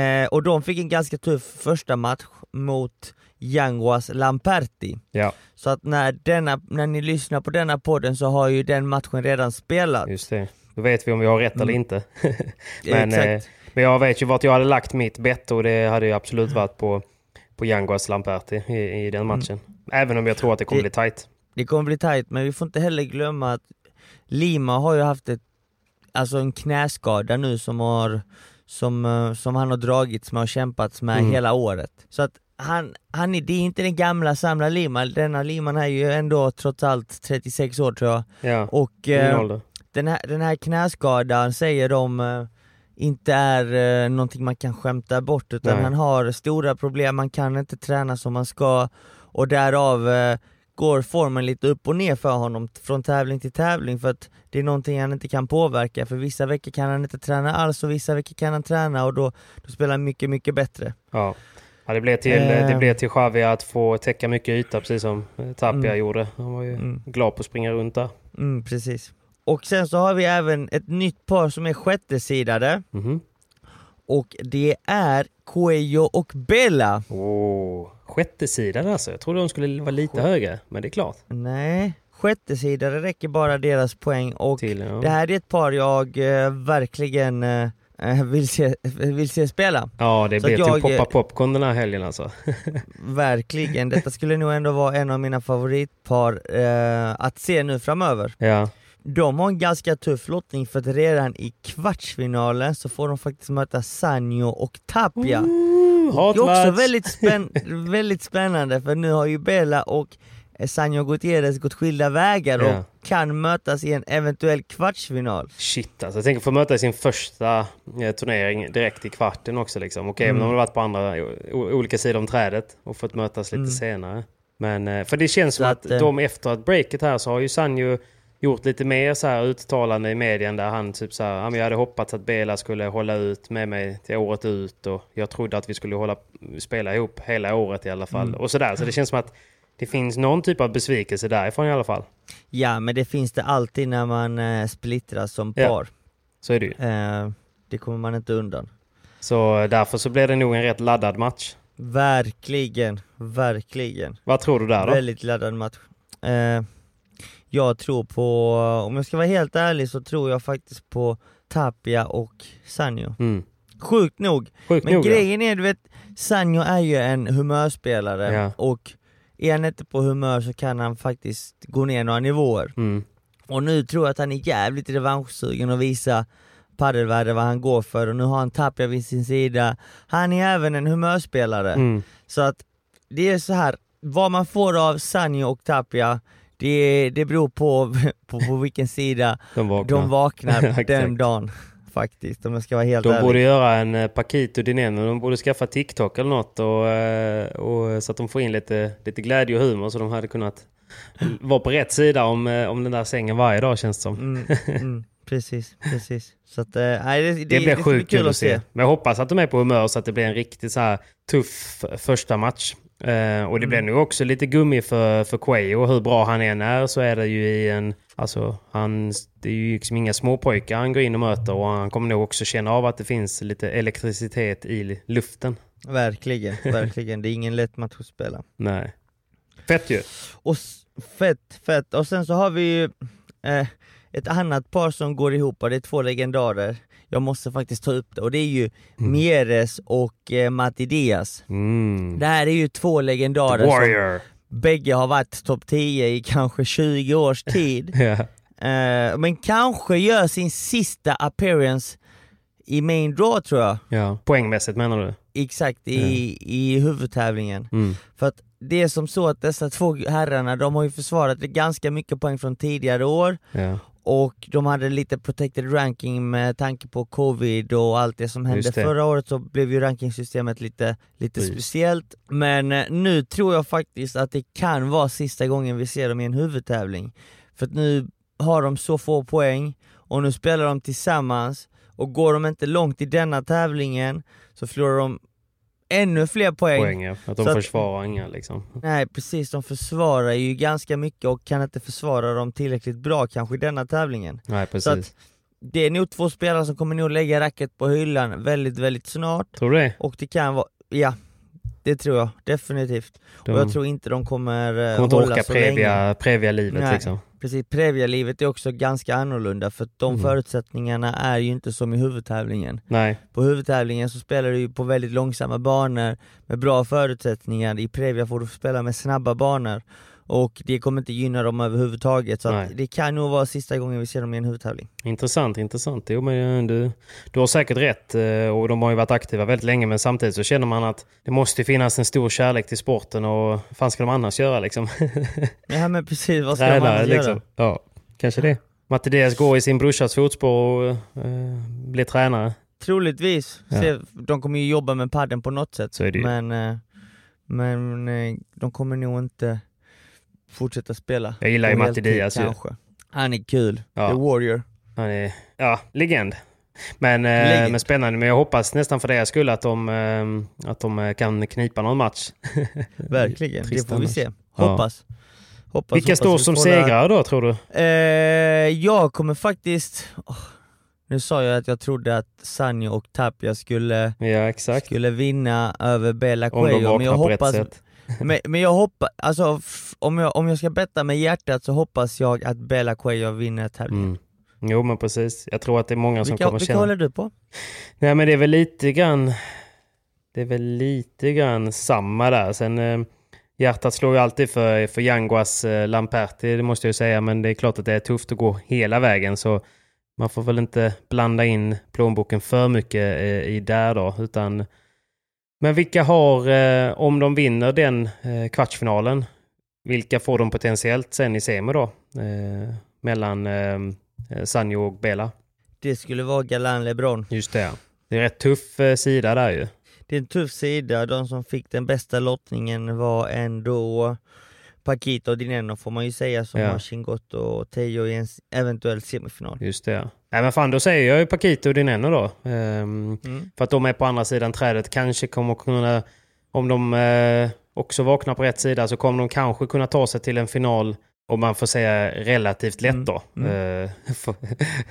Eh, och de fick en ganska tuff första match mot Yanguas Lamperti. Ja, Så att när, denna, när ni lyssnar på denna podden så har ju den matchen redan spelats. just det. Då vet vi om vi har rätt eller Mm. inte. [LAUGHS] men, eh, men jag vet ju vart jag hade lagt mitt bett och det hade ju absolut varit på, på Yanguas Lamperti i, i den matchen. Även om jag tror att det kommer Det- bli tight. Det kommer bli tight, men vi får inte heller glömma att Lima har ju haft ett, alltså en knäskada nu som har som, eh, som han har dragits med och kämpats med Mm. hela året. Så att han, han är, det är inte den gamla samla Lima, denna Liman är ju ändå trots allt 36 år tror jag. Ja, Och eh, den, här, den här knäskadan säger de eh, inte är eh, någonting man kan skämta bort utan Nej. han har stora problem, man kan inte träna som man ska och därav eh, går formen lite upp och ner för honom från tävling till tävling för att det är någonting han inte kan påverka för vissa veckor kan han inte träna alls och vissa veckor kan han träna och då, då spelar han mycket, mycket bättre. Ja. Ja, det blev till, Eh. det blev till Xavi att få täcka mycket yta precis som eh, Tapia Mm. gjorde. Han var ju Mm. glad på att springa runt där. Mm, precis. Och sen så har vi även ett nytt par som är sjättesidade Mhm. och det är Cuello och Bella. Åh, sjätte sidan alltså. Jag trodde de skulle vara lite högre, men det är klart. Nej, sjättesidare räcker bara deras poäng och Till, ja. det här är ett par jag eh, verkligen eh, eh, vill, se, vill se spela. Ja, det blev jag- till Poppa Popcorn den här helgen alltså. [LAUGHS] Verkligen, detta skulle nog ändå vara en av mina favoritpar eh, att se nu framöver. ja. De har en ganska tuff lottning för att redan i kvartsfinalen så får de faktiskt möta Sanjo och Tapia. Det är också väldigt, spänn [LAUGHS] väldigt spännande för nu har ju Bella och eh, Sanjo Gutierrez gått skilda vägar och kan mötas i en eventuell kvartsfinal. Shit alltså. Jag tänker få möta i sin första eh, turnering direkt i kvarten också liksom. Och även Mm. om de har varit på andra, olika sidor om trädet och fått mötas lite Mm. senare. Men eh, för det känns som Så att, att, eh, de efter att breaket här så har ju Sanjo gjort lite mer så här uttalande i medien där han typ så här, "Ja, jag hade hoppats att Bela skulle hålla ut med mig till året ut och jag trodde att vi skulle hålla, spela ihop hela året i alla fall. Mm. Och sådär. Så det känns som att det finns någon typ av besvikelse därifrån i alla fall. Ja men det finns det alltid när man eh, splittras som Ja. par. Så är det ju. Eh, det kommer man inte undan. Så därför så blir det nog en rätt laddad match. Verkligen, verkligen. Vad tror du där då? Väldigt laddad match. Jag tror på, om jag ska vara helt ärlig så tror jag faktiskt på Tapia och Sanjo. Mm. Sjukt nog. Sjukt Men nog, grejen är, du vet, Sanjo är ju en humörspelare Ja. och är han inte på humör så kan han faktiskt gå ner några nivåer. Mm. Och nu tror jag att han är jävligt revanschsugen och visa paddelvärde vad han går för och nu har han Tapia vid sin sida. Han är även en humörspelare. Mm. Så att det är så här, vad man får av Sanjo och Tapia, det, det beror på, [LAUGHS] på, på vilken sida De vaknar. de vaknar [LAUGHS] den dagen. Faktiskt, om jag ska vara helt De ärlig. borde göra en eh, Paquito Dineno, de borde skaffa TikTok eller något och, eh, och, så att de får in lite, lite glädje och humor så de hade kunnat vara på rätt sida om, eh, om den där sängen varje dag känns det som. Mm, mm, [LAUGHS] precis, precis. Så att, eh, nej, det, det, Det, blir sjukt kul att se. Men jag hoppas att de är på humör så att det blir en riktigt så här tuff första match. Eh, och det blir Mm. nog också lite gummi för, för Quayo. Hur bra han än är så är det ju i en... Alltså, han, det är ju liksom inga småpojkar han går in och möter och han kommer nog också känna av att det finns lite elektricitet i luften. Verkligen, [LAUGHS] verkligen. Det är ingen lätt match att spela. Nej. Fett ju. Och fett, fett. Och sen så har vi ju eh, ett annat par som går ihop och det är två legendarer. Jag måste faktiskt ta upp det och det är ju Mieres och eh, Matti Diaz. Mm. Det här är ju två legendarer som bägge har varit topp 10 i kanske 20 års tid. [LAUGHS] Ja. Eh, men kanske gör sin sista appearance i main draw tror jag. ja. Poängmässigt menar du? Exakt, i, i huvudtävlingen. Mm. För att det är som så att dessa två herrarna, de har ju försvarat ganska mycket poäng från tidigare år Ja. Och de hade lite protected ranking med tanke på covid och allt det som hände det. förra året så blev ju rankingsystemet lite, lite speciellt. Men eh, nu tror jag faktiskt att det kan vara sista gången vi ser dem i en huvudtävling. För att nu har de så få poäng och nu spelar de tillsammans och går de inte långt i denna tävlingen så förlorar de ännu fler poäng. Poäng, ja. Att de Så att- försvarar inga liksom. Nej precis, de försvarar ju ganska mycket och kan inte försvara dem tillräckligt bra kanske i denna tävlingen. Nej, Så precis. att det är nog två spelare som kommer nog lägga racket på hyllan väldigt, väldigt snart. Tror du det? Och det kan vara, ja, det tror jag definitivt. De Och jag tror inte de kommer, eh, kommer inte hålla orka så länge. previa, previa livet Nej. liksom. Precis, Previa-livet är också ganska annorlunda för de Mm. förutsättningarna är ju inte som i huvudtävlingen. Nej, På huvudtävlingen så spelar du på väldigt långsamma banor med bra förutsättningar, i Previa får du spela med snabba banor och det kommer inte gynna dem överhuvudtaget så det kan nog vara sista gången vi ser dem i en huvudtävling. intressant, intressant. Jo, men du, du har säkert rätt eh, och de har ju varit aktiva väldigt länge men samtidigt så känner man att det måste finnas en stor kärlek till sporten och vad fan ska de annars göra liksom? [LAUGHS] Ja men precis, vad ska de Träna annars liksom. göra? Ja, kanske det. Matte Diaz går i sin brorsas fotspår och eh, blir tränare. Troligtvis, Ja. Se, de kommer ju jobba med padden på något sätt men, eh, men eh, de kommer nog inte fortsätta spela. Jag gillar ju Matti Diaz ju. kanske. Han är kul, Ja. the warrior. Han är, ja, legend. Men, eh, men spännande. Men jag hoppas nästan för deras skull att de, eh, att de eh, kan knipa någon match. [LAUGHS] Verkligen, det får vi se. Ja. Hoppas. hoppas Vilka hoppas står vi som segrare då tror du? Eh, jag kommer faktiskt... åh, nu sa jag att jag trodde att Sanjo och Tapia skulle, Ja, skulle vinna över Bella Coelho, men jag hoppas... Men, men jag hoppas, alltså om jag, om jag ska betta med hjärtat så hoppas jag att Bella Coelho vinner tävlingen. Mm. Jo men precis. Jag tror att det är många som Vilka, kommer vilka känna... håller du på? Nej men det är väl lite grann... Det är väl lite grann samma där. Sen eh, hjärtat slår ju alltid för, för Yanguas eh, Lamperti, det måste jag ju säga. Men det är klart att det är tufft att gå hela vägen. Så man får väl inte blanda in plånboken för mycket eh, i där då. Utan... Men vilka har, eh, om de vinner den eh, kvartsfinalen, vilka får de potentiellt sen i semi då? Eh, mellan eh, Sanjo och Bela. Det skulle vara Galan LeBron. Just det. Det är rätt tuff eh, sida där ju. Det är en tuff sida, de som fick den bästa lottningen var ändå Paquito och Dineno får man ju säga som Ja. har Chingotto och Teo i en eventuell semifinal. Just det. Nej men fan, då säger jag ju Paquito och Dineno då. Ehm, Mm. För att de är på andra sidan trädet. Kanske kommer kunna, om de eh, också vaknar på rätt sida, så kommer de kanske kunna ta sig till en final, om man får säga relativt lätt Mm. då. Mm. Eh,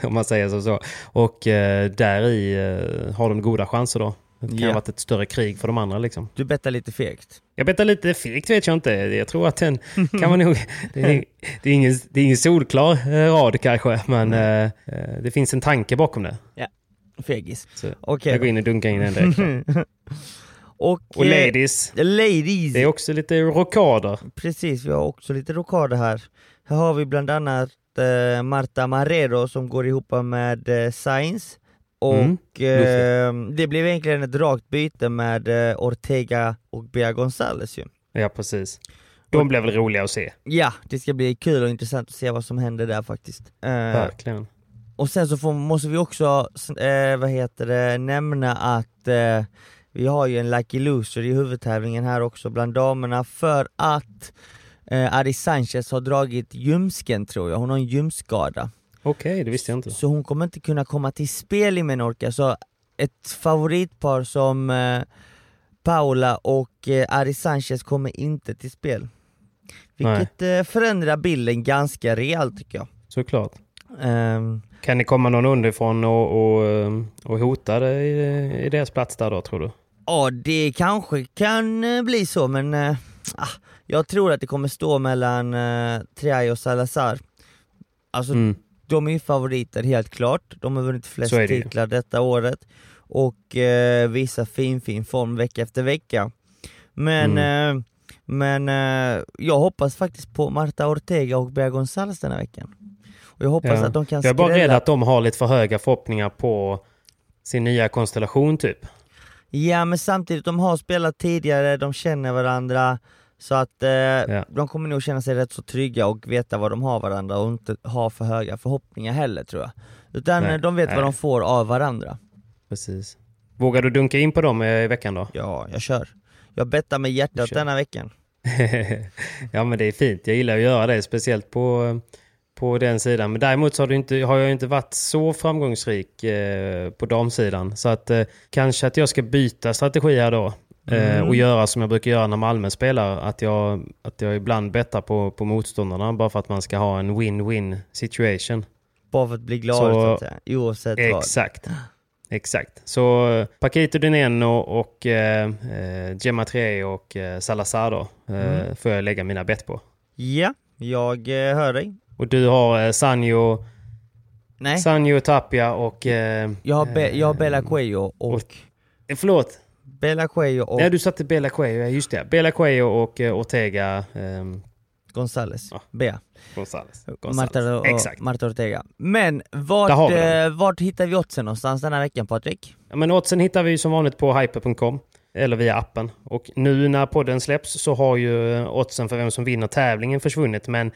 [LAUGHS] om man säger så. så. Och eh, där i eh, har de goda chanser då. Det kan Ja. ha varit ett större krig för de andra liksom. Du bettar lite fegt. Jag bettar lite fegt vet jag inte. Jag tror att den [LAUGHS] kan man nog... Det är, det är, ingen, det är ingen solklar eh, rad kanske, men eh, eh, det finns en tanke bakom det. Fegis. Så Okej jag går in och dunkar in den direkt. [LAUGHS] och, Och eh, ladies, ladies. det är också lite rockader. Precis, vi har också lite rockader här. Här har vi bland annat eh, Marta Marrero som går ihop med eh, Sainz. Och Mm, eh, det blev egentligen ett rakt byte med eh, Ortega och Bea Gonzales ju. Ja, precis. De blev väl roliga att se. Ja, det ska bli kul och intressant att se vad som händer där faktiskt. Eh, Verkligen. och sen så får, måste vi också, eh, vad heter det, nämna att eh, vi har ju en lucky loser i huvudtävlingen här också bland damerna för att eh, Ari Sanchez har dragit ljumsken tror jag, hon har en ljumskskada. Okej, det visste jag inte. Så hon kommer inte kunna komma till spel i Menorca, så ett favoritpar som eh, Paula och eh, Ari Sanchez kommer inte till spel. Vilket eh, förändrar bilden ganska rejält tycker jag. Såklart. Ehm, Kan det komma någon underifrån och, och, eh, och hota det i, i deras plats där då, tror du? Ja, det kanske kan eh, bli så, men ah, jag tror att det kommer stå mellan eh, Triay och Salazar. Alltså, Mm. De är ju favoriter helt klart. De har vunnit flest det ju. titlar detta året och eh, visar fin, fin form vecka efter vecka. Men, Mm. eh, men eh, jag hoppas faktiskt på Marta Ortega och Bea Gonzales den här veckan. Och jag hoppas Ja. att de kan Jag är bara rädd att de har lite för höga förhoppningar på sin nya konstellation typ. Ja men samtidigt, de har spelat tidigare, de känner varandra Så att eh, de kommer nog känna sig rätt så trygga och veta vad de har varandra och inte ha för höga förhoppningar heller tror jag Utan Nej, eh, de vet nej. vad de får av varandra Precis. Vågar du dunka in på dem eh, i veckan då? Ja, jag kör Jag bettar med hjärtat denna veckan [LAUGHS] ja men det är fint. Jag gillar att göra det, speciellt på, på den sidan. Men däremot så har, du inte, har jag inte varit så framgångsrik eh, på damsidan. Så att eh, kanske att jag ska byta strategi här då. Eh, Mm. och göra som jag brukar göra när Malmö spelar. Att jag, att jag ibland bettar på, på motståndarna bara för att man ska ha en win-win situation. Bara för att bli gladare så, att säga, oavsett vad Exakt. Exakt. Så Paquito Dineno och eh, eh, Gemma Tre och eh, Salazar då eh, Mm. får jag lägga mina bett på. Ja, jag eh, hör dig Och du har eh, Sanjo, Nej, Sanjo Tapia och... Eh, jag har, Be- jag har Bela Cuello och... eh, förlåt. Bela Cuello och Nej, du satte Bela Cuello, ja, just det. Bela Cuello och eh, Ortega ehm, Gonzales. Ja. Bea. Gonzales. Marta, och, Exakt. Marta Ortega. Men vart, eh, vart hittar vi oddsen någonstans den här veckan Patrik? Ja, men oddsen hittar vi som vanligt på hyper.com eller via appen. Och nu när podden släpps så har ju eh, oddsen för vem som vinner tävlingen försvunnit. Men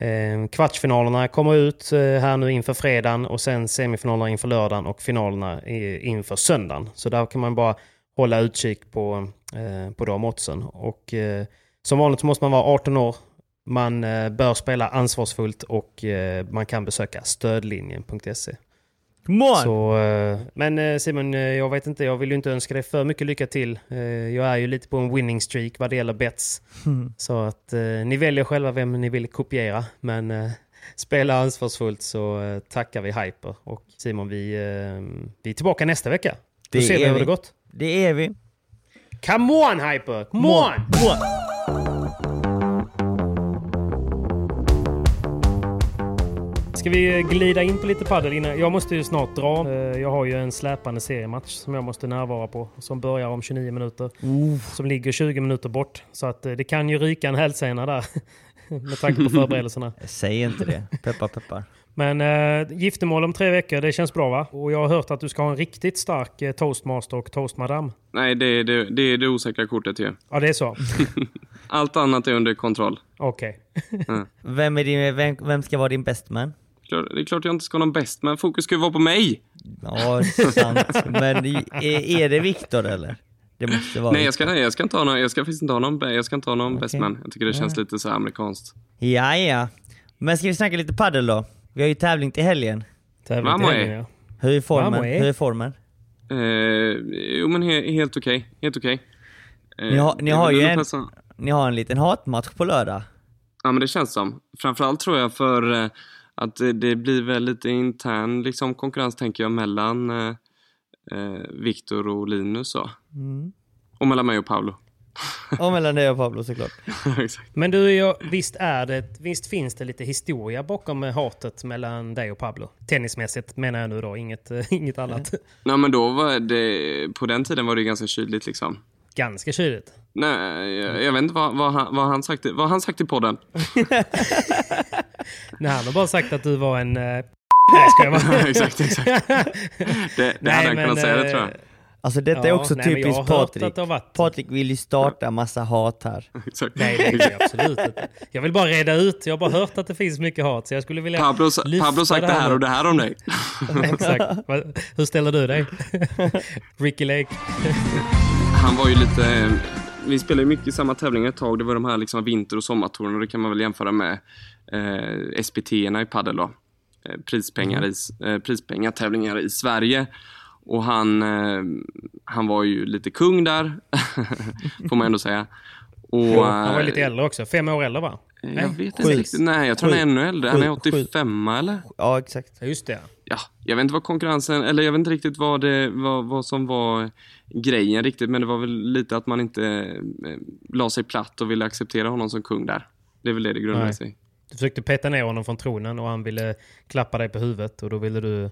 eh, kvartsfinalerna kommer ut eh, här nu inför fredagen och sen semifinalerna inför lördagen och finalerna inför söndagen. Så där kan man bara hålla utkik på, eh, på de oddsen. Och eh, som vanligt så måste man vara 18 år. Man eh, bör spela ansvarsfullt och eh, man kan besöka stödlinjen.se. Så, eh, men eh, Simon, jag vet inte, jag vill ju inte önska dig för mycket lycka till. Jag är ju lite på en winning streak vad det gäller bets. Så att ni väljer själva vem ni vill kopiera. Men spela ansvarsfullt så tackar vi Hyper. Och Simon, vi, vi är tillbaka nästa vecka. Då Det ser vi är hur vi. det gått. Det är vi. Come on Hyper! Come on! Ska vi glida in på lite paddel innan? Jag måste ju snart dra. Eh, Jag har ju en släpande seriematch som jag måste närvara på. Som börjar om 29 minuter. Som ligger 20 minuter bort. Så att eh, det kan ju ryka en hälsena där. [LAUGHS] Med tanke på förberedelserna. Säg inte det. Peppar peppar. Men äh, giftermål om tre veckor, det känns bra va? Och jag har hört att du ska ha en riktigt stark eh, toastmaster och toastmadam. Nej, det är det, det, är det osäkra kortet ju. Ja, det är så? [LAUGHS] Allt annat är under kontroll. Okej. [LAUGHS] Vem, är din, vem, vem ska vara din best man? Klart- Det är klart jag inte ska ha någon bäst, men fokus ska ju vara på mig. Ja, sant. Men är, är det Viktor eller? Det måste vara Nej, jag ska, nej, jag ska inte ha någon, jag ska faktiskt inte ha någon, jag ska inte ha någon best Okej. man. Jag tycker det känns lite så här amerikanskt. Ja, ja. Men ska vi snacka lite paddel då? Vi har ju tävling till helgen. Tävling Mamma till är- helgen, ja. Hur är formen? Mamma är- Hur är formen? Eh, jo, men he, helt okej. Helt okej. Eh, Ni har, ni det är har väl ju ungefär en, så- ni har en liten hatmatch på lördag. Ja, men det känns som. Framförallt tror jag för eh, att det, det blir väl lite intern liksom, konkurrens, tänker jag, mellan eh, eh, Viktor och Linus. Så. Mm. Och mellan mig och Paolo. Och mellan dig och Pablo såklart. [LAUGHS] Exakt. Men du, jag, visst, är det, visst finns det lite historia bakom eh, hatet mellan dig och Pablo? Tennismässigt menar jag nu då, inget, eh, [LAUGHS] inget annat. Nej, men då var det, på den tiden var det ganska kyligt liksom. Ganska kyligt. Nej, jag, jag vet inte vad, vad, han, vad, han sagt, vad han sagt i podden. [LAUGHS] Nej, han har bara sagt att du var en... eh, Nej, ska jag vara. exakt, exakt. Det, det hade han kunnat säga, det tror jag. Alltså detta är Ja, också nej, typiskt Patrik. Patrik vill ju starta massa hat här. [LAUGHS] Exakt. Nej, det vill jag absolut inte. Jag vill bara reda ut. Jag har bara hört att det finns mycket hat. Så jag skulle vilja Pablo, Pablo sagt det här och det här om dig. [LAUGHS] Exakt. Hur ställer du dig? [LAUGHS] Ricky Lake. Han var ju lite... Vi spelade ju mycket i samma tävlingar ett tag. Det var de här liksom vinter och sommartouren och det kan man väl jämföra med eh, SPT-erna i padel då. Eh, prispengar i, eh, prispengatävlingar i Sverige. Och han, eh, han var ju lite kung där, [LAUGHS] får man ändå säga. Och, Han var eh, lite äldre också. Fem år äldre va? Jag vet sju. inte riktigt. Nej, jag tror han är ännu äldre. Han är 85 eller? Ja, exakt. Ja, just det. ja, jag vet inte vad konkurrensen, eller jag vet inte riktigt vad, det, vad, vad som var grejen riktigt, men det var väl lite att man inte eh, la sig platt och ville acceptera honom som kung där. Det är väl det det grundade Nej. sig. Du försökte peta ner honom från tronen och han ville klappa dig på huvudet och då ville du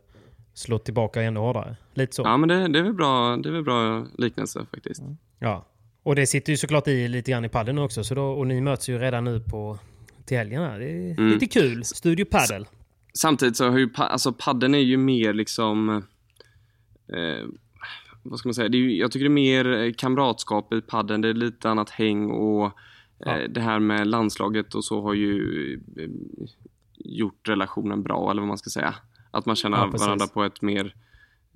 slå tillbaka ännu hårdare. Lite så. Ja, men det, det är väl bra, det är väl bra liknelse faktiskt. Ja. Och det sitter ju såklart i lite grann i padden också. Så då, och ni möts ju redan nu på till helgen här. Det är Mm. lite kul. Studio Paddle. Samtidigt så har ju, alltså padden är ju mer liksom, eh, vad ska man säga, det är ju, jag tycker det är mer eh, kamratskap i padden. Det är lite annat häng och eh, Ja. det här med landslaget och så har ju eh, gjort relationen bra, eller vad man ska säga. Att man känner Ja, varandra på ett mer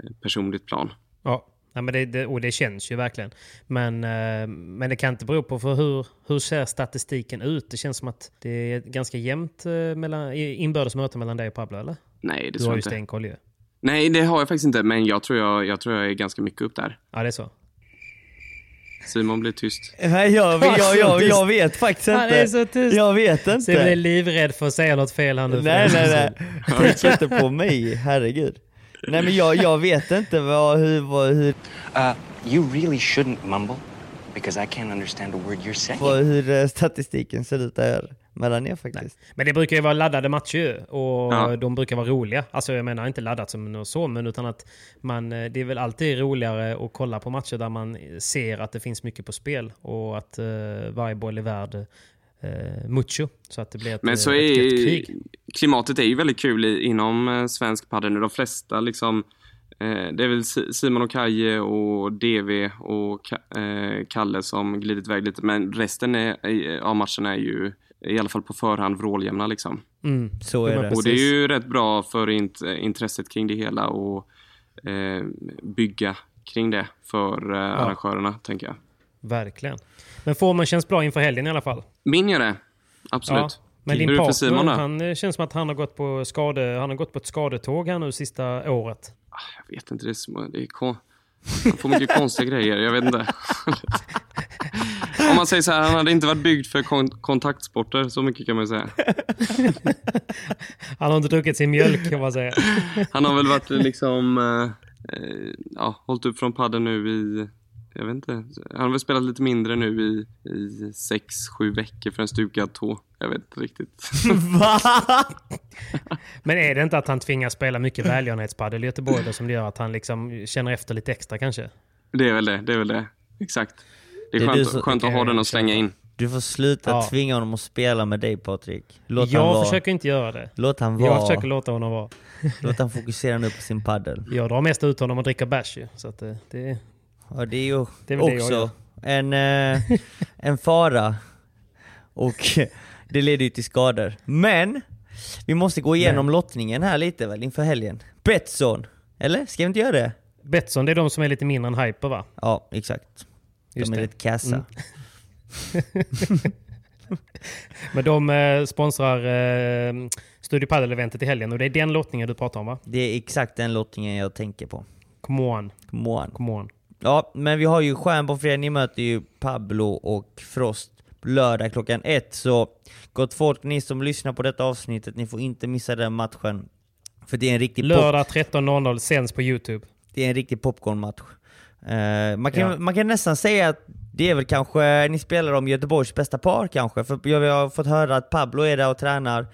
eh, personligt plan. Ja. Ja, men det, det, och det känns ju verkligen. Men, eh, men det kan inte bero på för hur, hur ser statistiken ut? Det känns som att det är ganska jämnt eh, mellan, inbördes möte mellan dig och Pablo, eller? Nej, det Du tror har jag ju inte. stenkoll ju. Nej, det har jag faktiskt inte, men jag tror jag, jag tror jag är ganska mycket upp där. Ja, det är så. Simon blir tyst. Nej, jag, [LAUGHS] jag, jag, jag, vet faktiskt Han är inte. så tyst. Jag vet Simon är inte. livrädd för att säga något fel här nu. Nej, nej, nej. Tänk inte [LAUGHS] på mig, herregud. Nej men jag, jag vet inte vad, hur, vad, hur, Uh, you really shouldn't mumble because I can't understand a word you're saying. vad, hur eh, statistiken ser ut där. Mellan er faktiskt. Men det brukar ju vara laddade matcher ju, och Ja. de brukar vara roliga. Alltså jag menar inte laddat som något så, men utan att man, eh, det är väl alltid roligare att kolla på matcher där man ser att det finns mycket på spel och att eh, varje boll är värd eh, mucho. Så att det blir ett, Men så eh, ett är krig. klimatet är ju väldigt kul i, inom svensk padel nu. De flesta liksom eh, det är väl Si- Simon och Kaje och DV och Ka- eh, Kalle som glidit iväg lite. Men resten är, av matcherna är ju i alla fall på förhand vråljämna liksom. Mm. Så är det. Och det är ju rätt bra för int intresset kring det hela och eh, bygga kring det för eh, arrangörerna, tänker jag. Verkligen. Men formen känns bra inför helgen i alla fall. Min gör det. Absolut. Men din partner, han eh, känns som att han har gått på, skade, han har gått på ett skadetåg här nu sista året. Jag vet inte, det är, små, det är kon... Han får mycket konstiga [LAUGHS] grejer, jag vet inte. [LAUGHS] Om man säger så här, han hade inte varit byggd för kon kontaktsporter, så mycket kan man ju säga. Han har inte druckit sin mjölk kan man säga. Han har väl varit liksom, eh, eh, ja, hållit upp från padden nu i, jag vet inte, han har väl spelat lite mindre nu i, i sex, sju veckor för en stukad tå. Jag vet inte riktigt. [LAUGHS] Va? Men är det inte att han tvingas spela mycket välgörenhetspadel i Göteborg då, som det gör att han liksom känner efter lite extra kanske? Det är väl det, det är väl det. Exakt. Det är, Det är skönt, du så- skönt att ha den att slänga in. Du får sluta Ja. tvinga honom att spela med dig Patrik. Låt han jag vara. försöker inte göra det. Låt han vara. Jag försöker låta honom vara. [LAUGHS] Låt han fokusera nu på sin paddel. Jag drar mest ut honom och dricker bärs ju. Så att det, det, Ja, det är ju Det är också en, eh, en fara. Och [LAUGHS] det leder ju till skador. Men, vi måste gå igenom lottningen här lite väl inför helgen. Betsson, eller? Ska vi inte göra det? Betsson, det är de som är lite mindre än Hyper va? Ja, exakt. Just de är det. lite kassa. Mm. [LAUGHS] Men de eh, sponsrar eh, Studio Padel-eventet i helgen och det är den lottningen du pratar om va? Det är exakt den lottningen jag tänker på. Come on. Come on. Come on. Ja, men vi har ju fredag, ni möter ju Pablo och Frost lördag klockan ett. Så gott folk, ni som lyssnar på detta avsnittet, ni får inte missa den matchen. För det är en riktig, Lördag 13.00 sänds på YouTube. det är en riktig popcornmatch. Eh, man, kan, Ja. man kan nästan säga att det är väl kanske, ni spelar om Göteborgs bästa par kanske. För jag har fått höra att Pablo är där och tränar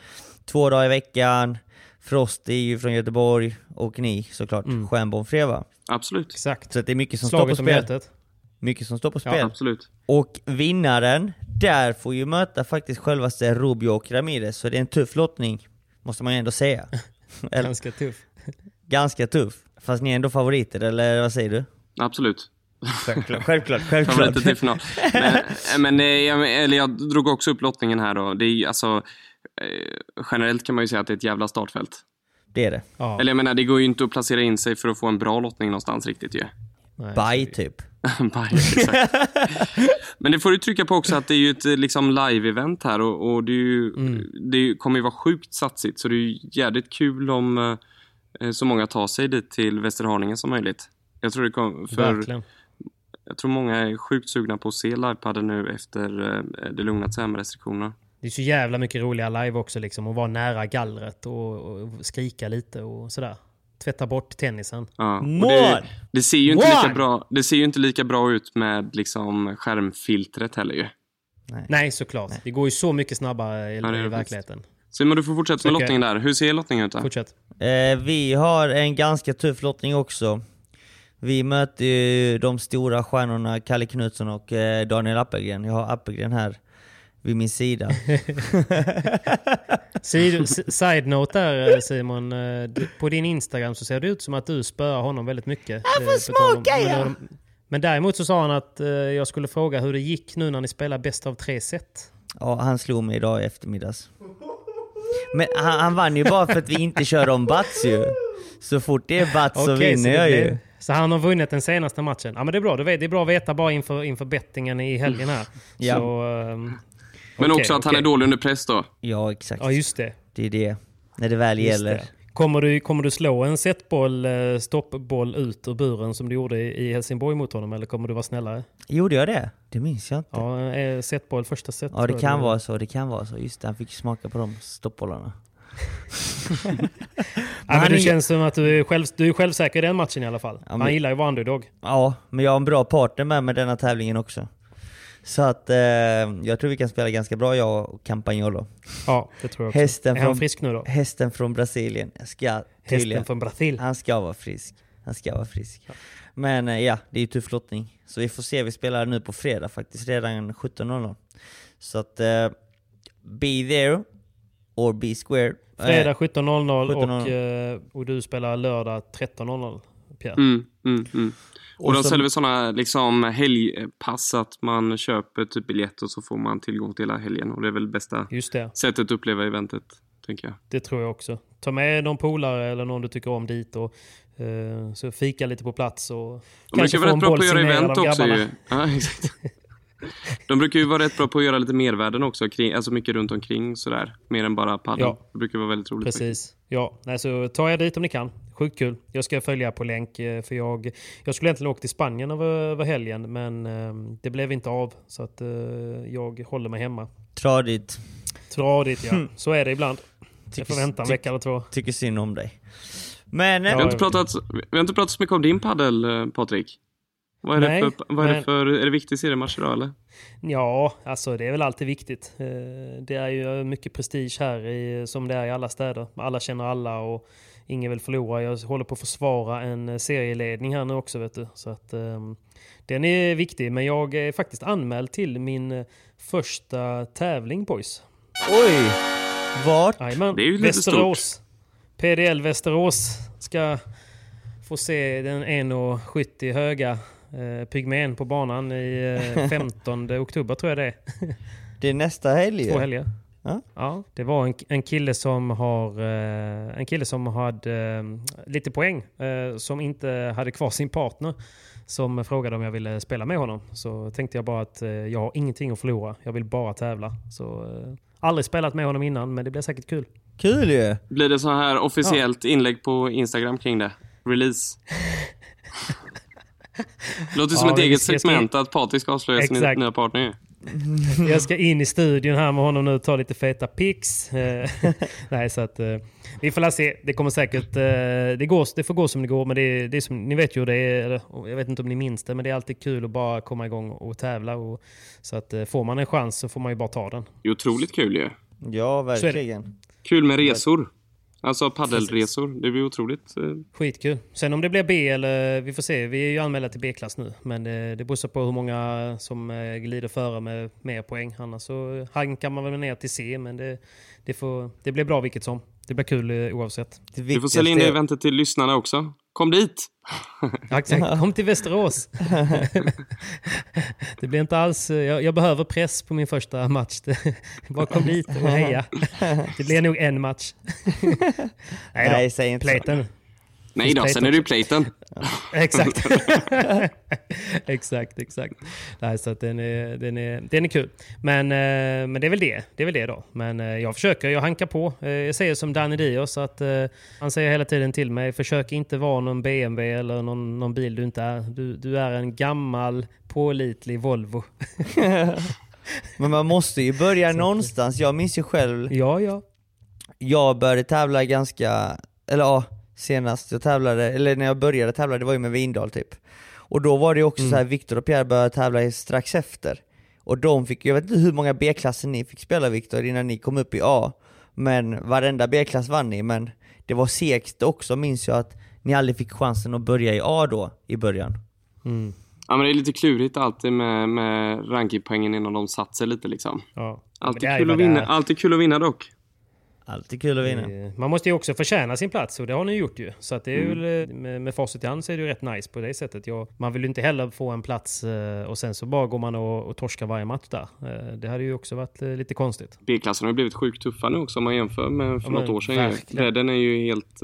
två dagar i veckan. Frost är ju från Göteborg och ni såklart, mm. Stjärnborg fredag. Absolut. Exakt. Så det är mycket som Slaget står på spel. hjärtat. Mycket som står på Ja, spel. Absolut. Och vinnaren där får ju möta faktiskt självaste Rubio och Ramirez, så det är en tuff lottning. Måste man ju ändå säga. [LAUGHS] Ganska tuff. ganska tuff. Fast ni är ändå favoriter, eller vad säger du? Absolut. Självklart, självklart. [LAUGHS] självklart. Favoriter till final. Men, men eh, jag, eller jag drog också upp lottningen här då. Det är alltså, eh, generellt kan man ju säga att det är ett jävla startfält. Det är det. Ja. Eller jag menar, det går ju inte att placera in sig för att få en bra lottning någonstans riktigt ju. Baj typ. [LAUGHS] Bajen, exakt. [LAUGHS] Men det får du trycka på också att det är ju ett eh, liksom live-event här och, och det, är ju, det är ju- kommer ju vara sjukt satsigt så det är ju jävligt kul om eh, så många tar sig dit till Västerhaninge som möjligt. Jag tror det kommer, för Verkligen. jag tror många är sjukt sugna på att se livepadden nu efter eh, det lugnat sig med restriktionerna. Det är så jävla mycket roliga live också liksom. Att vara nära gallret och, och skrika lite och sådär. Tvätta bort tennisen. Ja, och det, det, ser ju inte lika Mål! bra, det ser ju inte lika bra ut med liksom skärmfiltret heller ju. Nej, såklart. Det går ju så mycket snabbare i, Ja, i verkligheten. Simon, du får fortsätta med lottningen där. Hur ser lottningen ut då? Fortsätt. Eh, vi har en ganska tuff lottning också. Vi möter ju de stora stjärnorna Kalle Knutsson och eh, Daniel Appelgren. Jag har Appelgren här vid min sida. [LAUGHS] [LAUGHS] Side-note där eh, Simon. eh, På din Instagram så ser det ut som att du spöar honom väldigt mycket. Jag får smaka, ja. Men däremot så sa han att jag skulle fråga hur det gick nu när ni spelar bäst av tre set. Ja, han slog mig idag i eftermiddags. Men han, han vann ju bara för att vi inte kör om bats ju. Så fort det är bats så Okej, vinner jag ju. Så han har vunnit den senaste matchen. Ja men det är bra, det är bra att veta bara inför, inför bettingen i helgen här. [LAUGHS] Ja. Så, ehm, Men okej, också att han okej. är dålig under press då. Ja, exakt. Ja just det. Det är det. När det väl Just gäller. det. Kommer, du, kommer du slå en setboll, eh, stoppboll ut ur buren som du gjorde i Helsingborg mot honom eller kommer du vara snällare? Gjorde jag det? Det minns jag inte. Ja, Ja, eh, setboll första set. det tror jag kan var. vara så. Det kan vara så. Just det, han fick smaka på de stoppbollarna. Ja, men han det känns som att du är, själv, du är självsäker i den matchen i alla fall. men- Han gillar ju att vara underdog. Ja, men jag har en bra partner med mig denna tävlingen också. Så att eh, jag tror vi kan spela ganska bra jag och Campagnolo. Ja, det tror jag också. Hästen är han från, frisk nu då? Hästen från Brasilien. Ska tydligen, Hästen från Brasil. Han ska vara frisk. Han ska vara frisk. Men eh, ja, det är ju tuff lottning. Så vi får se, vi spelar nu på fredag faktiskt, redan 17.00. Så att, eh, be there, or be square. Fredag 17.00 och, 17.00. eh, och du spelar lördag 13.00 Pierre. Mm, mm, mm. Och, Och de så- säljer sådana liksom helgpass att man köper typ biljett och så får man tillgång till hela helgen. Och det är väl bästa Just det, sättet att uppleva eventet, tänker jag. det tror jag också. Ta med någon polare eller någon du tycker om dit och eh, så fika lite på plats och rätt bra på att göra event också grabbarna. Ja, exakt. [LAUGHS] De brukar ju vara rätt bra på att göra lite mervärden också, kring, alltså mycket runt omkring sådär. Mer än bara padel. Ja. Det brukar vara väldigt roligt. faktiskt. Precis. Ja, nej, så ta er dit om ni kan. Sjukt kul. Jag ska följa på länk eh, för jag, jag skulle egentligen åka till Spanien över, över helgen men eh, det blev inte av så att eh, jag håller mig hemma. Tradigt. Tradigt ja, så är det ibland. Jag får vänta en vecka eller två. Tycker synd om dig. Men, eh, Vi har, inte pratat, vi har inte pratat så mycket om din paddel, eh, Patrik. Vad är, Nej, det för, vad är det men- för... Är det viktig seriematch idag eller? Ja, alltså det är väl alltid viktigt. Eh, Det är ju mycket prestige här i, som det är i alla städer. Alla känner alla och ingen vill förlora. Jag håller på att försvara en serieledning här nu också vet du. Så att, ehm, den är viktig, men jag är faktiskt anmäld till min eh, första tävling boys. oj! Vart? Jajamän, Det är ju lite Västerås. PDL Västerås ska få se den 1,70 höga eh, pygmén på banan i eh, [LAUGHS] 15 oktober tror jag det är. Det är nästa helg. Två helger. Ja. Ja, det var en, en kille som har eh, en kille som hade eh, lite poäng eh, som inte hade kvar sin partner som frågade om jag ville spela med honom. Så tänkte jag bara att eh, jag har ingenting att förlora. Jag vill bara tävla. Så eh, aldrig spelat med honom innan men det blir säkert kul. Kul ju! Blir det så här officiellt inlägg på Instagram kring det? Release? [LAUGHS] Låter som Ja, ett eget ska- segment att Patrik ska avslöja sin nya partner. Jag ska in i studion här med honom nu och ta lite feta pics. Eh, [LAUGHS] Nej, så att, eh, vi får se. Det kommer säkert... eh, Det, går, det får gå som det går, men det, är- det är som, ni vet ju hur det är. Jag vet inte om ni minns det, men det är alltid kul att bara komma igång och tävla. Och, så att får man en chans så får man ju bara ta den. Det är otroligt kul ju. Ja, verkligen. Kul med resor. Alltså paddelresor. Det blir otroligt. eh, Skitkul. Sen om det blir B eller... Vi får se. Vi är ju anmälda till B-klass nu. Men eh, det beror på hur många som eh, glider före med mer poäng. Annars så hankar man väl ner till C, men det, det, får, det blir bra vilket som. Det blir kul oavsett. Det Vi får sälja in det eventet till lyssnarna också. Kom dit! Ja, Exakt. Kom till Västerås. [LAUGHS] det blir inte alls... Jag, jag behöver press på min första match. Bara kom dit och heja. [LAUGHS] Det blir nog en match. Nej, [LAUGHS] Nej, då. säg inte så. Nej då, sen är det ju också. platen. Exakt. [LAUGHS] exakt, exakt. Nej, så att den, är, den, är, den är kul. Men, eh, men det är väl det. Det är väl det då. Men eh, jag försöker, jag hankar på. Eh, Jag säger som Danny Dios att han säger hela tiden till mig, försök inte vara någon BMW eller någon, någon bil du inte är. Du, du är en gammal pålitlig Volvo. [LAUGHS] Men man måste ju börja någonstans. Jag minns ju själv, Ja, ja. jag började tävla ganska, eller ja, senast jag tävlade, eller när jag började tävla, det var ju med Vindal typ. Och då var det också Mm. så här, Viktor och Pierre började tävla strax efter. Och de fick, jag vet inte hur många B-klasser ni fick spela Viktor innan ni kom upp i A. Men varenda B-klass vann ni, men det var segt också minns jag att ni aldrig fick chansen att börja i A då, i början. Mm. Ja, men det är lite klurigt alltid med, med rankingpoängen innan de satt sig lite liksom. ja. Alltid kul, att vinna, alltid kul att vinna dock. Alltid kul att vinna. Man måste ju också förtjäna sin plats och det har ni gjort ju. Så att det är Mm. väl, eh, med, med facit i hand så är det ju rätt nice på det sättet. Jag, man vill ju inte heller få en plats eh, och sen så bara går man och, och torskar varje match där. Eh, Det hade ju också varit lite konstigt. B-klassen har ju blivit sjukt tuffa nu också om man jämför med för Ja, något år sedan. Bredden är ju helt...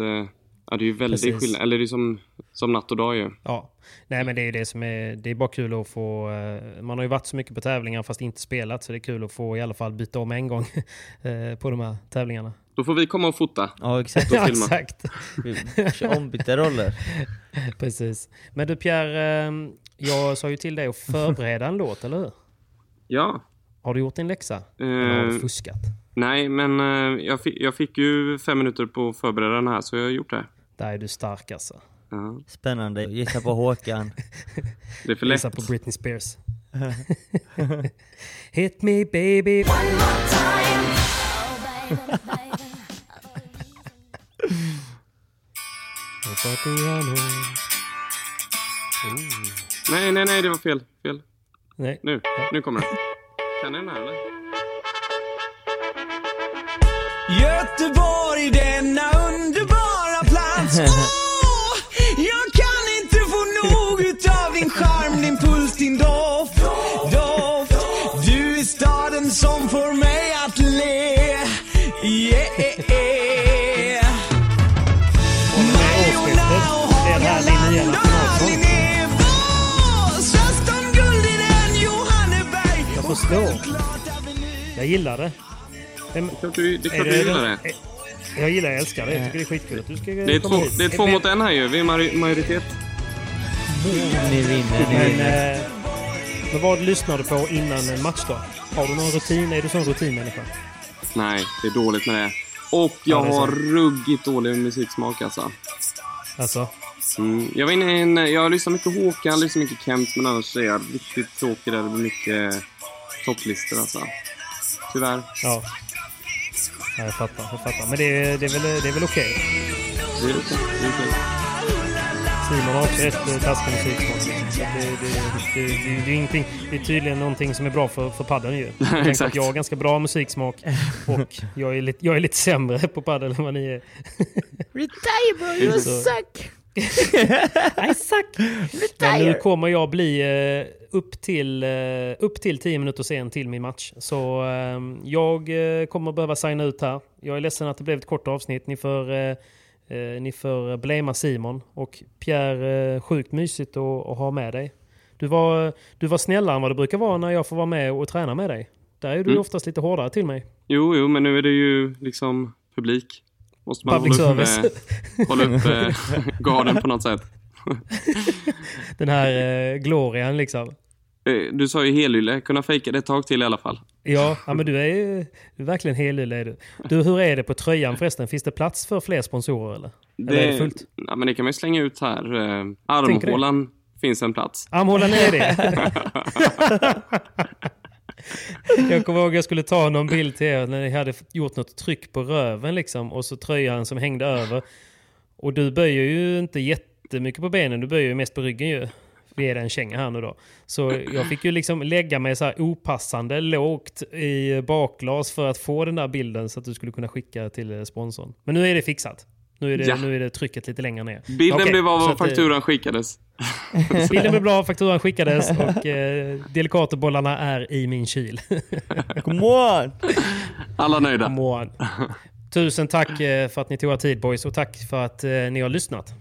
Ja, det är ju väldigt Precis. skillnad. Eller det är som, som natt och dag ju. Ja, nej men det är ju det som är, det är bara kul att få, eh, man har ju varit så mycket på tävlingar fast inte spelat så det är kul att få i alla fall byta om en gång [LAUGHS] eh, på de här tävlingarna. Då får vi komma och fota. Ja exakt. Och [LAUGHS] Ja, exakt. Vi kör ombytta roller. [LAUGHS] Precis. Men du Pierre, eh, jag sa ju till dig att förbereda en låt, eller hur? Ja. Har du gjort din läxa? Eller har du Eh, fuskat? nej, men jag, fick, jag fick ju fem minuter på att förbereda den här, så jag har gjort det. Där är du stark alltså. Ja. Spännande. Gissa på Håkan. Det är för lätt. Gissa på Britney Spears. [LAUGHS] Hit me baby. Fortepiano. Nej, nej, nej, det var fel. Fel. Nej. Nu, nu kommer den. Kan ni den här eller? Göteborg, denna underbara. Åh, jag kan inte få nog utav din charm, din puls, din doft. Doft. Du är staden som får mig att le. Yeah. Majorna och Hagaland och Alingsås. Fast om guld i den Johanneberg. Jag förstår. Jag gillar det. Vem, Klart du, det är klart är du gillar det. Jag gillar, jag älskar det. Jag tycker det är skitkul att du ska Det är komma två, hit. det är två mot en här ju. Vi är mari- majoritet. Ni vinner, ni Men, vinner. eh, men vad lyssnar du på innan en matchdag? Har du någon rutin? Är du sån rutinmänniska? Nej, det är dåligt med det. Och Ja, jag det är har sant. ruggigt dålig musiksmak alltså. Alltså? Mm. Jag var inne i en, jag lyssnar mycket Håkan, lyssnar mycket Kent, men annars är jag riktigt tråkig där det blir mycket topplistor alltså. Tyvärr. Ja. Ja jag fattar, jag fattar. Men det, är- det är väl, det är väl okej? Det är okej. Det är okej. Simon har också rätt eh, taskig musiksmak. Det, det, det, det, det, är ingenting, det är tydligen någonting som är bra för, för paddeln ju. [LAUGHS] Jag Exakt. jag har ganska bra musiksmak [LAUGHS] och jag är lite, jag är lite sämre på padel än vad ni är. [LAUGHS] Retire bro, you suck! I suck! Men nu kommer jag bli eh, upp, till, eh, upp till 10 minuter sen till min match. Så eh, jag eh, kommer behöva signa ut här. Jag är ledsen att det blev ett kort avsnitt. Ni får, eh, ni får blamea Simon. Och Pierre, sjukt mysigt att, att ha med dig. Du var, du var snällare än vad du brukar vara när jag får vara med och träna med dig. Där är du Mm. oftast lite hårdare till mig. Jo, jo, men nu är det ju liksom publik. Måste man Public hålla upp, service. eh, hålla upp garden på något sätt. [LAUGHS] Den här eh, glorian liksom. Eh, Du sa ju helylle, kunna fejka det ett tag till i alla fall. Ja, ja men du är ju du är verkligen helylle. är Du. du, hur är det på tröjan förresten? Finns det plats för fler sponsorer eller? Eller är det fullt? ja, men det kan man ju slänga ut här. Eh, det. Armhålan finns en plats. Armhålan är det. [LAUGHS] jag kommer ihåg att jag skulle ta någon bild till er när ni hade gjort något tryck på röven liksom och så tröjan som hängde över. Och du böjer ju inte jättemycket på benen, du böjer ju mest på ryggen ju. Vi är en känga här nu då. Så jag fick ju liksom lägga mig så här opassande lågt i bakglas för att få den där bilden så att du skulle kunna skicka till eh, sponsorn. Men nu är det fixat. Nu är det, Ja. nu är det trycket lite längre ner. Bilden Okej, blev av att, eh, fakturan skickades. [LAUGHS] Bilden blev bra, fakturan skickades och eh, Delicatobollarna är i min kyl. [LAUGHS] Come on! Alla nöjda. Come on. Tusen tack eh, för att ni tog er tid boys och tack för att eh, ni har lyssnat.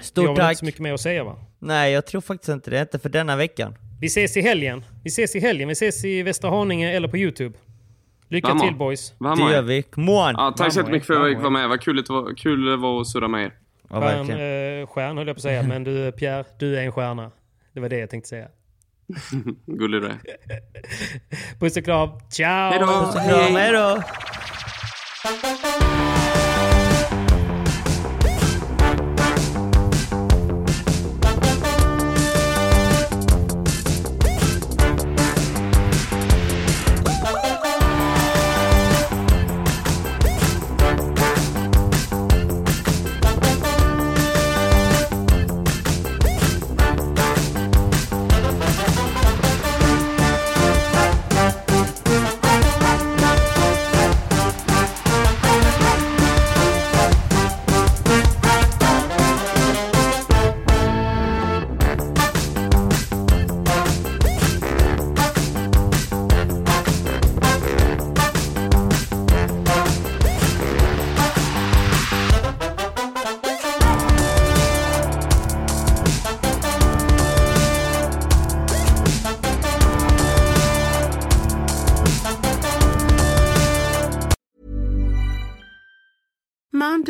Stort har väl tack! inte så mycket mer att säga va? Nej, jag tror faktiskt inte det. Inte för denna veckan. Vi ses i helgen. Vi ses i helgen. Vi ses i Västra Haninge eller på Youtube. Lycka Vamos. till boys. Det Vamos. gör vi. On! Ja, tack så jättemycket för att jag fick vara med. Vad kul det var, kul det var att surra med er. Ja, Stjärn, eh, stjärn höll jag på att säga, men du Pierre, du är en stjärna. Det var det jag tänkte säga. [LAUGHS] Gullig du är. Puss och kram. Ciao! Hej då! Puss och kram, hej då!